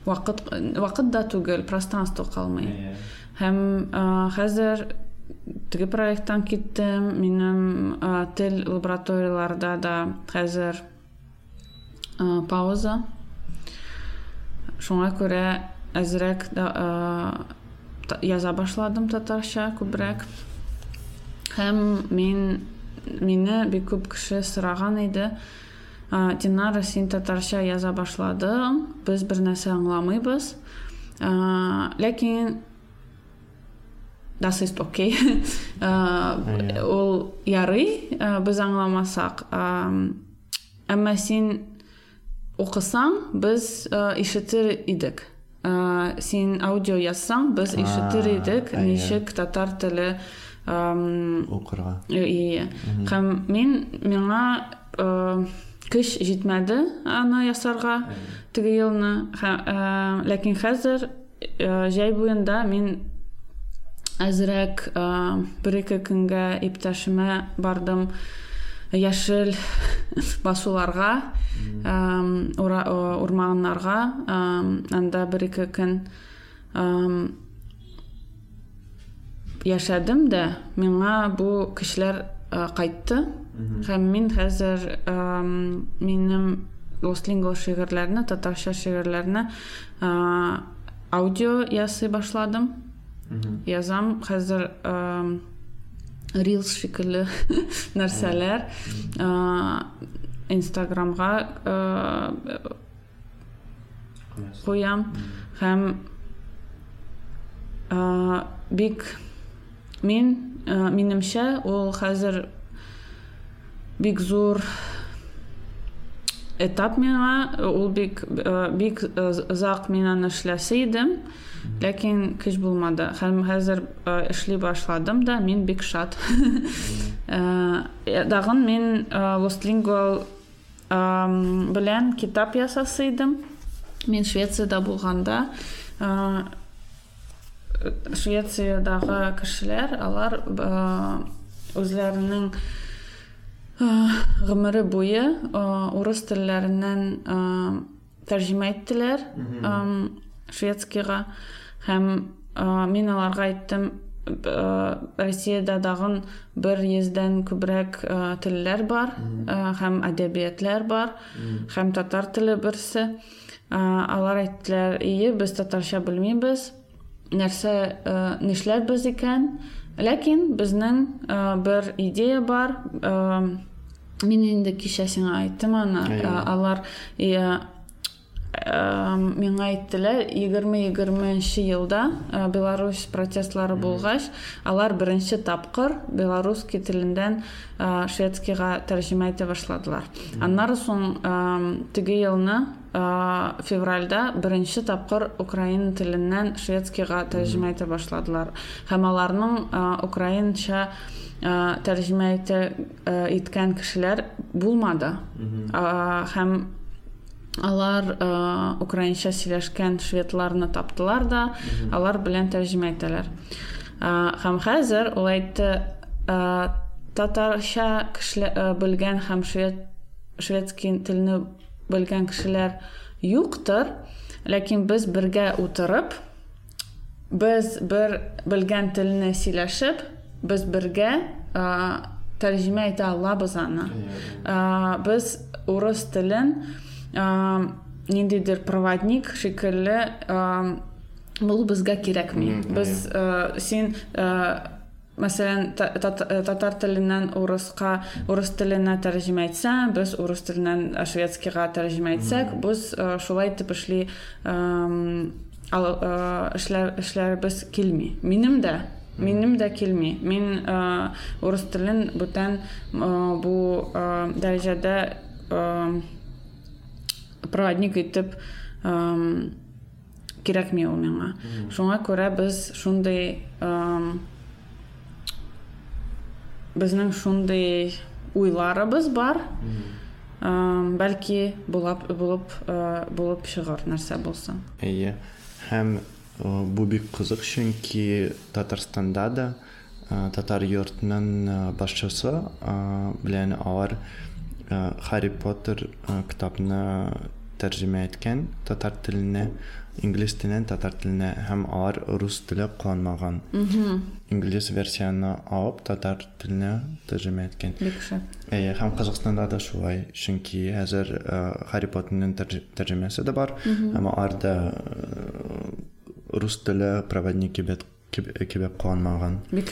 м, вакыт вакыт да түгел пространство калмый һәм ә, хәзер теге проекттан киттем минем ә, тел лабораторияларда да хәзер ә, пауза. Шуңа күрә әзрәк да, ә, яза башладым татарча күбрәк. Һәм мин мине бик күп кеше сораган иде. «А, динара син татарча яза башладың без бер нәрсә аңламыйбыз А, ләкин das ist okay. Ул ярый. А, без аңламасак А, әмма син укысаң без а, ишетер идек А, син аудио ишетер А, идек иә. ничек татар теле ам, укырга Иә. Һәм мин миңа көч җитмәде аны ясарга. Теге елны. Һә- э, Ләкин хәзер э, җәй буенда мин әзрәк э, бер-ике көнгә иптәшемә бардым. Яшел урманнарга. Эм, анда бер-ике көн эм, яшәдем дә миңа бу кешеләр кайтты. Һәм мин хәзер минем лослингол шигырьләрне татарча шигырьләрне аудио ясый башладым язам хәзер рилс шикелле нәрсәләр инстаграмга куям һәм бик мин минемчә ул хәзер бик зур этап миңа ул бик бик зак мин аны эшләсе идем ләкин көч булмады һәм хәзер эшли башладым да мин бик шат дагын мин лостлингвал ам, белән китап ясасы идем мин швециядә булганда швециядагы кешеләр алар үзләренең ә, гомере буе ә, урыс телләреннән ә, тәрҗемә иттеләр. Ам, шведскийга. Һәм мин аларга әйттем ә, Россиядә дагын бер йөздән күбрәк ә, телләр бар. Һәм әдәбиятлар бар. Һәм татар теле берсе. Алар әйттеләр ие без татарча белмибез. Нәрсә ә, нишләрбез икән? Ләкин безнең бер идея бар. Мин инде кичә сиңа айттым. Ә, алар ә, ә, миңа әйттеләр 20-20 елда ә, Беларусь протестлары булгач алар беренче тапкыр белорусский теленнән ә, шведскийга тәрҗемә итә башладылар. Аннары соң ә, теге елны ә, февральдә беренче тапкыр украин теленнән шведскийга тәрҗемә итә башладылар. Һәм аларның ә, украинча ә, тәрҗемә итә ә, иткән кешеләр булмады. Ә, һәм алар ә, украинча сөйләшкән шведларны таптылар да алар белән тәрҗемә итәләр. Ә, һәм хәзер ул әйтте ә, татарча белгән һәм швед шведский телне белгән кешеләр юктыр ләкин без бергә утырып без бер белгән телне сөйләшеп без бергә тәрҗемә итә алабыз аны. Без урыс телен ниндидер проводник Мгм, без ә, син ә, Мәсәлән, та- та- татар урыс теленә тәрҗемә итсәң, без урыс теленнән ә, шведскийга тәрҗемә итсәк, без ә, шулай итеп эшли ам, ал- эшләрбез килми. Минем дә Минем дә килми. Мин урыс телен бүтән бу дәрәҗәдә проводник ә, кирәкми ул миңа. Шуңа күрә без шундый ә, безнең шундый уйларыбыз бар. Бәлки булып булып булып чыгар нәрсә булса. Әйе. Һәм бу бик кызык, чөнки Татарстанда да татар йортының башчысы белән алар Харри Поттер э, китапны тәрҗемә иткән татар теленә, инглиз теленнән татар теленә һәм алар рус теле кулланмаган. Инглиз версияны алып татар тәрҗемә иткән. Бик шәп. Әйе, һәм Казакстанда да шулай, чөнки хәзер э, Харри Поттерның тәрҗ- тәрҗемәсе дә бар, һәм аларда э, рус теле проводники бит кебеп калган маған бик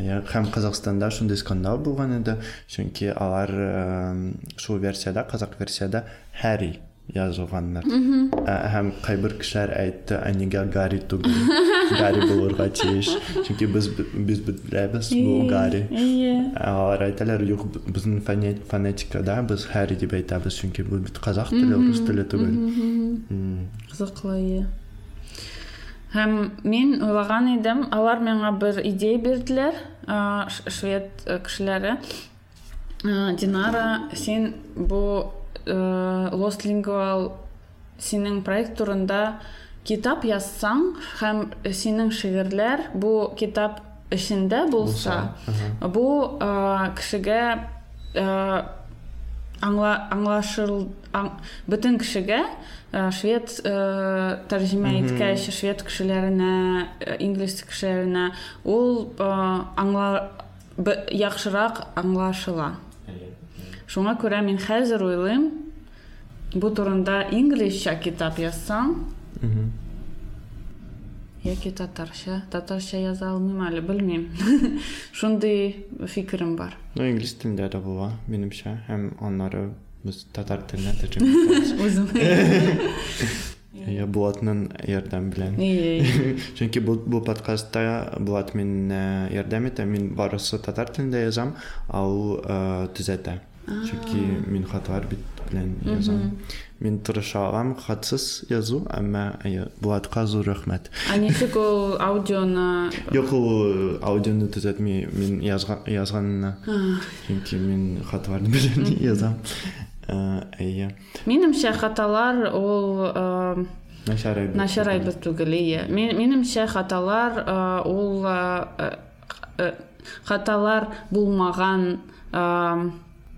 Иә, һәм Қазақстанда шундай скандал булган иде, чөнки алар э, шул версияда, казак версияда Харри язылганнар. Ә, Һәм кайбер кешеләр әйтте, ә нигә Гарри түгел? Гарри булырга тиеш. Чөнки без без беләбез бу Гарри. Ә Алар әйтәләр, юк, безнең фоне- фонетикада без Харри дип әйтәбез, чөнки бу бит казак теле, рус теле түгел. Кызыклы ие. Һәм мин уйлаган идем, алар миңа бер идея бирделәр, швед э, кешеләре. Динара, син бу э, Lost Lingual синең проект турында китап язсаң һәм синең шигырьләр бу китап эчендә булса, бу кешегә аңла аңлашыл аң, бөтен кешегә швед а, тәрҗемә иткәч швед кешеләренә инглиз кешеләренә ул а, аңла яхшырак аңлашыла шуңа күрә мин хәзер уйлыйм бу турында инглизчә китап язсаң Мгм. яки татарча татарча яза алмыйм әле белмим шундый фикерем бар Ну, инглиз телендә дә була, минемчә, һәм аннары без татар тәрҗемә итәбез. үзем Я Булатның ярдәм белән. Чөнки бу, бу подкастта Булат мине ярдәм итә, мин барысы татар телендә язам, а ул төзәтә. Чөнки мин хатлар бит белән язам. Мин тырыша алам хатсыз язу, әмма Булатка зур рәхмәт. а ничек ул аудионы Юк, ул аудионы төзәтми, мин язган язганны. Чөнки мин хатлар белән язам. Э, Әйе. минемчә хаталар э, әйбер. начар әйбер түгел ие Мин- минемчә хаталар э, ул э, э, э,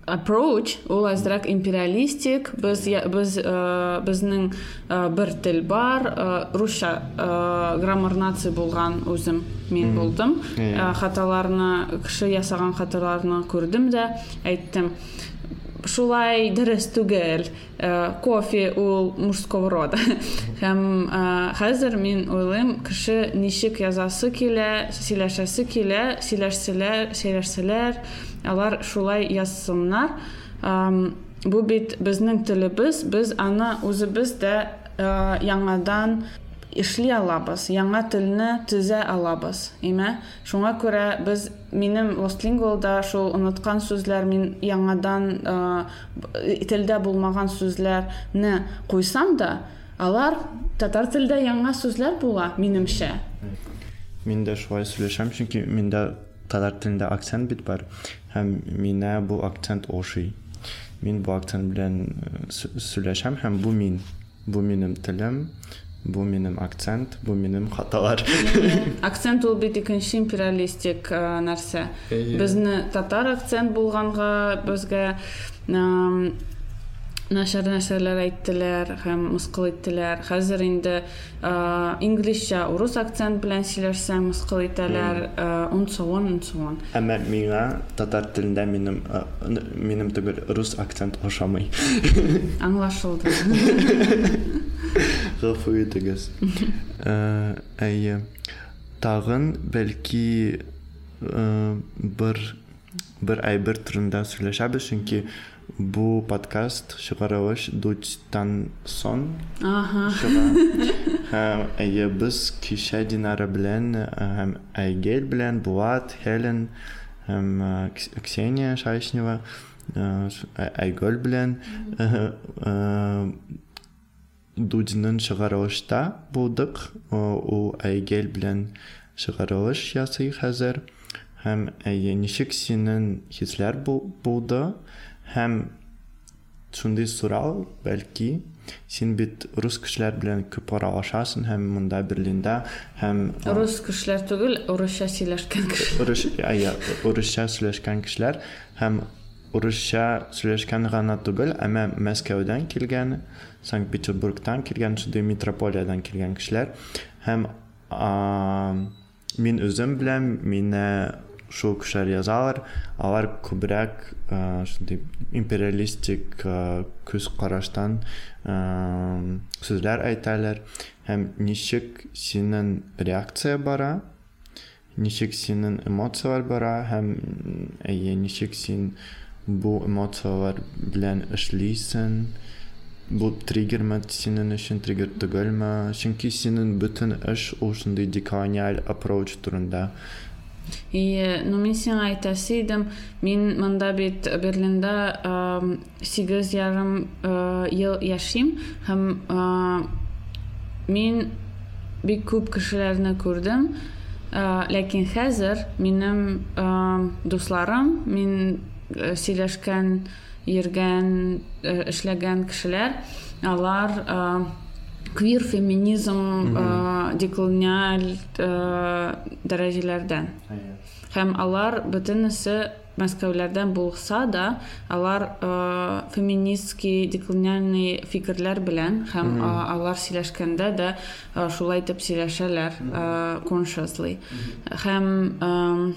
approach. Ул әзрәк империалистик. Э, безнең э, бер тел бар. Э, русча э, граммар үзем мин булдым Иә. Э, хаталарны кеше ясаган хаталарны күрдем дә әйттем шулай дөрес түгел. Кофе ул мужского рода. Һәм хәзер мин уйлыйм кеше ничек язасы килә сөйләшәсе килә сөйләшсәләр сөйләшсәләр алар шулай язсыннар. Бу бит безнең телебез біз аны дә э, яңадан эшли алабыз яңа телне төзә алабыз име шуңа күрә без минем лостлингвалда шул оныткан сүзләр мин яңадан э, телдә булмаган сүзләрне куйсам да алар татар телдә яңа сүзләр була минемчә Мин дә шулай сөйләшәм, чөнки миндә татар телендә акцент бит бар. Һәм мине бу акцент ошый. Мин бу акцент белән э, сө- сөйләшәм һәм бу мин. Бу минем телем, бу минем акцент, бу минем хаталар. акцент ул бит икенче империалистик нәрсә Әйе. безне татар акцент булганга безгә ам, начар нәрсәләр әйттеләр һәм мыскыл иттеләр хәзер инде инглизчә урыс акцент белән сөйләшсәң мыскыл итәләр он соон он соон Әмма миңа татар телендә минем минем түгел рус акцент ошамый. аңлашылды Гафу итегез. Э, Әйе. Тагын бәлки э, бер бер әйбер турында сөйләшәбез, чөнки бу подкаст чыгарылыш дучтан сон аха. Һәм әйе без кичә Динара белән һәм Айгель белән Булат, Хелен һәм Кс- Ксения Шайшнева Ай- Айгөл белән э, э, Дудинның чыгарылышта булдык. О- Ул Айгель белән чыгарылыш ясый хәзер. Һәм әйе ничек синең хисләр бу- булды? Һәм шундый сорау, бәлки, син бит рус кешеләр белән күп аралашасың һәм монда Берлиндә һәм рус кешеләр түгел урысча сөйләшкән кешеләр урыс әйе, урысча сөйләшкән кешеләр һәм урысча сөйләшкән гына түгел, әмма Мәскәүдән килгән, Санкт-Петербургтан килгән, шундый метрополиядан килгән кешеләр һәм а, мин үзем белән мине кешеләр язалар, алар а, шундый империалистик а, күз караштан а, сүзләр әйтәләр һәм ничек синең реакция бара ничек синең эмоциялар бара һәм әйе ничек син бу эмоциялар белән эшлисең бу триггерме синең өчен триггер түгелме чөнки синең бөтен эш ул шундый деколониаль approach турында И, ну, мин сиңа әйтәсе идем, мин монда бит Берлинда ам, сигез ярым э, ел яшим һәм э, мин бик күп кешеләрне күрдем. Э, Ләкин хәзер минем э, дусларым, мин э, сөйләшкән, э, эшләгән кешеләр, алар э, квир феминизм э, деколониаль э, дәрәҗәләрдән. Һәм алар бөтенесе Мәскәүләрдән булса да, алар э, феминистский деколониальный фикерләр белән һәм э, алар сөйләшкәндә дә э, шулай итеп сөйләшәләр э, consciously. Һәм э,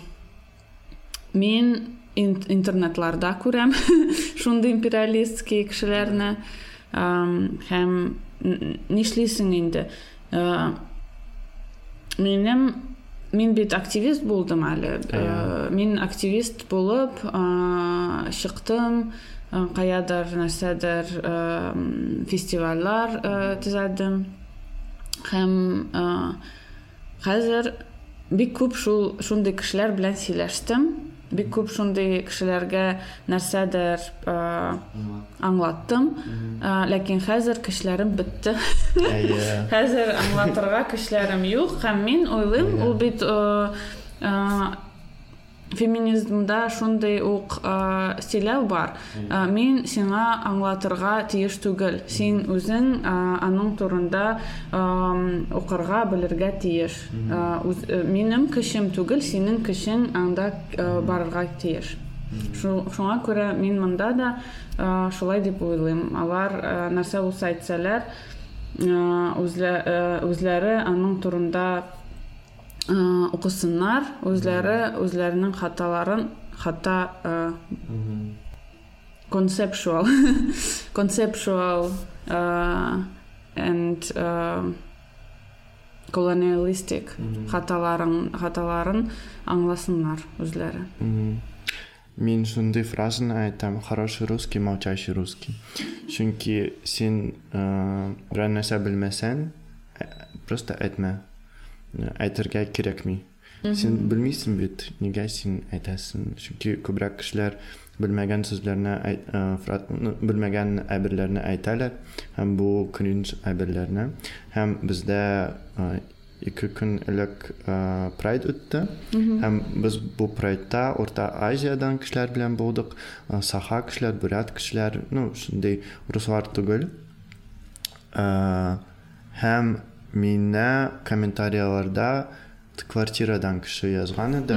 мин ин- интернетларда күрәм шундый империалистский кешеләрне Ам, һәм н- нишлисең инде. Э, минем мин бит активист булдым әле. Э, мин активист э, чыктым. Э, каядыр нәрсәдер э, м, фестивальләр э, төзәдем. Һәм э, хәзер бик күп шул шундый кешеләр белән сөйләштем. бик күп шундый кешеләргә нәрсәдер э, аңлаттым Э, ләкин хәзер кешеләрем бетте әйе хәзер аңлатырга кешеләрем юк һәм мин уйлыйм ул бит э, э, феминизмда шундый ук сөйләү бар. Э, мин сиңа аңлатырга тиеш түгел син үзең э, аның турында э, укырга белергә тиеш. Э, минем кешем түгел синең кешең анда э, барырга тиеш. Шу- шуңа күрә мин монда да э, шулай дип уйлыйм алар нәрсә булса әйтсәләр э, үзлә- э, үзләре аның турында э, укысыннар үзләре үзләренең хаталарын хата э, conceptual conceptual uh, and colonialistic хаталарын хаталарын аңласыннар Мгм. Мин шундый фразаны айтам, хороший русский, молчащий русский. Чөнки син э, берәр нәрсә белмәсәң, ә- просто әйтмә. Әйтергә кирәкми. Син белмисең бит, нигә син әйтәсең? Чөнки күбрәк кешеләр белмәгән сүзләрне, әйт- э, фра- ну, белмәгән әйберләрне әйтәләр һәм бу кринж әйберләрне. Һәм бездә э, ике көн элек э, прайд үтте. Һәм без бу прайдта Орта Азиядан кешеләр белән булдык. Э, Саха кешеләр, бурят кешеләр, ну, шундый руслар түгел. Э, Һәм мине комментарийларда квартирадан кеше язган иде.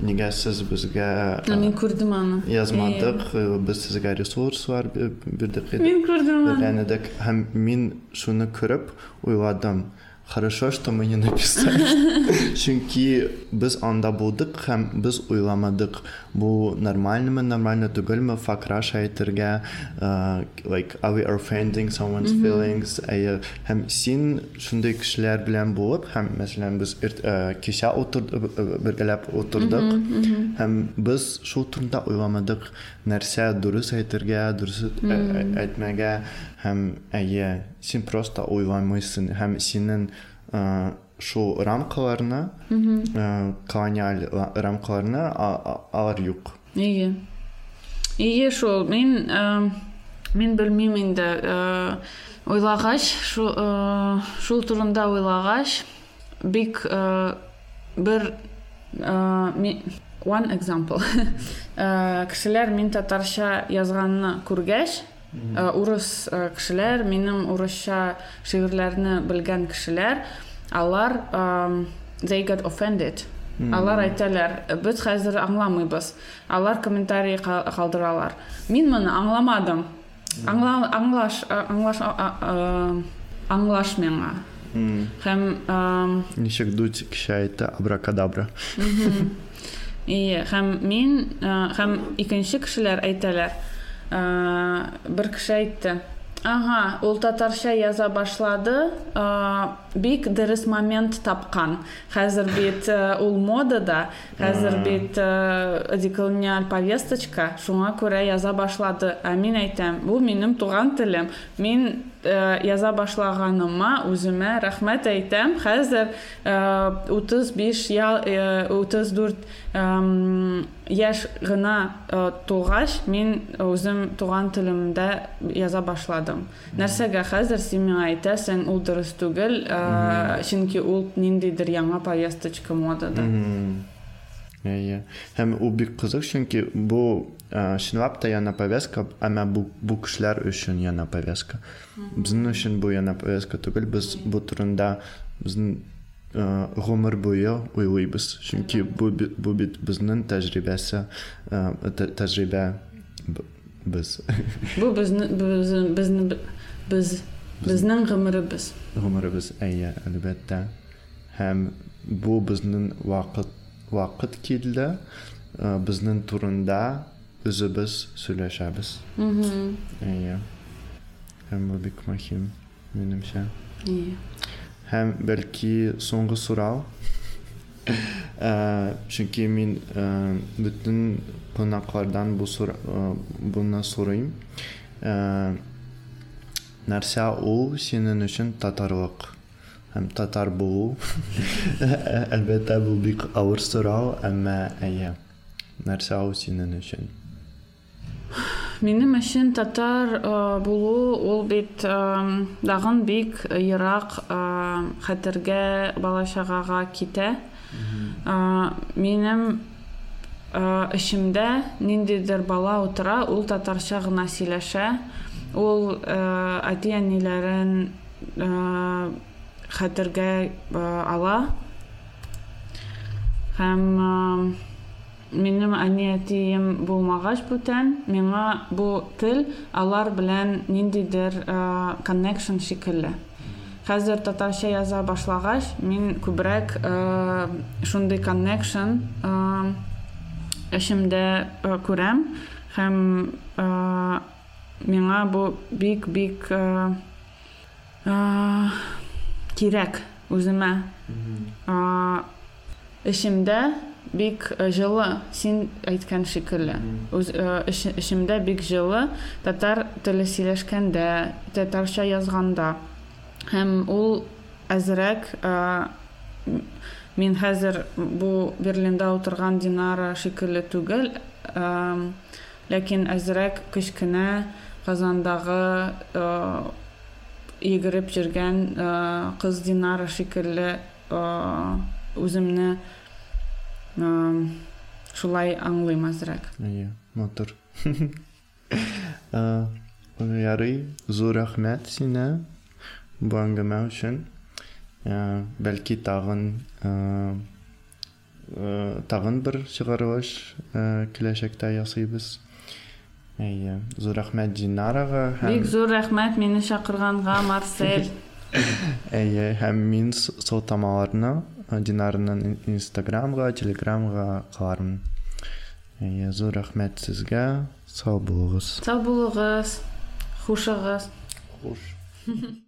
Нигә сез безгә Ә, мин күрдем аны язмадык, э, без сезгә ресурслар бир- бирдек Е, иде. мин күрдем аны. Һәм мин шуны күреп уйладым. Хорошо, что мы не написали. Чөнки без анда булдык һәм без уйламадык. Бу нормальнымы, нормально түгелме, факраш әйтергә, uh, like, are we offending someone's feelings? Әйе, һәм син шундый кешеләр белән булып, һәм мәсәлән без ир- э, кичә утырдык, бергәләп утырдык, һәм без шул турында уйламадык. Нәрсә дөрес әйтергә, дөрес ә- ә- әйтмәгә, һәм әйе, син просто уйламыйсың, һәм синең э, шул рамкаларны, э, колониаль ла- рамкаларны алар юк. Ие. Ие шул. Мин э, белмим инде. Э, ойлагач, шул турында ойлагач, бик ми- one example. Э, Кешеләр мин татарча язганны күргәч, э, э, кешеләр, минем урысча шигырьләрне белгән кешеләр, алар э, they got offended. Алар әйтәләр, без хәзер аңламыйбыз. Алар комментарий калдыралар. Мин моны аңламадым. Аңла, аңлаш, а- аңлаш, аңлаш миңа. Һәм Ничек дуть кеше әйтте, абракадабра. И һәм мин э, һәм икенче кешеләр әйтәләр. Э, Бер кеше әйтте. Ага, ул татарча яза башлады. А, бик дөрес момент тапкан. Хәзер бит э, ул модада, бит э, деколониаль повесточка, шуңа күрә яза башлады. Ә мин әйтәм, бу минем туган телем. Мин э, яза башлаганыма үземә рәхмәт әйтәм. Хәзер э, 35 ял, э, 34 эм, яшь гына э, тугач, мин үзем туган телемдә яза башладым. Нәрсәгә хәзер син миңа әйтәсең, ул дөрес түгел, э, чөнки ул ниндидер яңа повесточка модада. Әйе. Һәм ул бик кызык, чөнки ә, чынлап та яна повестка, әмма бу кешеләр өчен яна повестка. Безнең өчен бу яна повестка түгел, без бу турында безнең гомер буе уйлыйбыз. Чөнки бу би- бу бит безнең тәҗрибәсе, ә, тә- тәҗрибә б- без Бу безне безне безне без безнең гомеребез. гомеребез әйе, әлбәттә. Һәм бу безнең вакыт вакыт килде, ә, безнең турында үзебез сөйләшәбез. Мгм. Әйе. Һәм бу бик мөһим, минемчә. Ие. Һәм бәлки соңгы сорау. Ә, чөнки мин ә, бөтен кунаклардан бу сора, ә, буны сорыйм. Ә, нәрсә ул синең өчен татарлык? Һәм татар булу. Әлбәттә бу бик авыр сорау, әмма әйе. Нәрсә ул синең өчен? Минем өчен татар э, булу ул бит э, дагын бик ерак э, хәтергә бала-чагага китә. Э, Минем э, эчемдә ниндидер бала утыра, ул татарча гына сөйләшә. Ул э, әти-әниләрен э, хәтергә э, ала. Һәм минем әниятием булмагач бүтән, миңа бу тел алар белән ниндидер э, connection шикелле. Хәзер татарча яза башлагач, мин күбрәк э, шундый connection э, эчемдә э, күрәм һәм миңа бу бик-бик э, э, кирәк үземә. Э, эчемдә бик жылы син әйткән шикелле үз эчемдә бик жылы татар теле сөйләшкәндә татарча язганда һәм ул әзрәк мин хәзер бу берлинда утырган динара шикелле түгел ләкин әзрәк кечкенә казандагы йөгереп жүргән э, кыз динара шикелле үземне шулай аңлыйм Әйе, матур. Ә, Ярый, зур рәхмәт сине бу әңгәмә өчен. Ә, Бәлки тагын ә, ә, тагын бер чыгарылыш ә, киләчәктә ясыйбыз. Әйе, зур рәхмәт Динарага һәм бик зур рәхмәт мине чакырганга марсель әйе, һәм мин с- сылтамаларны ә, Динарның Инстаграмга, Телеграмга калармын. Әйе, зур рәхмәт сезгә. Сау булыгыз. сау булыгыз хушыгыз Хуш.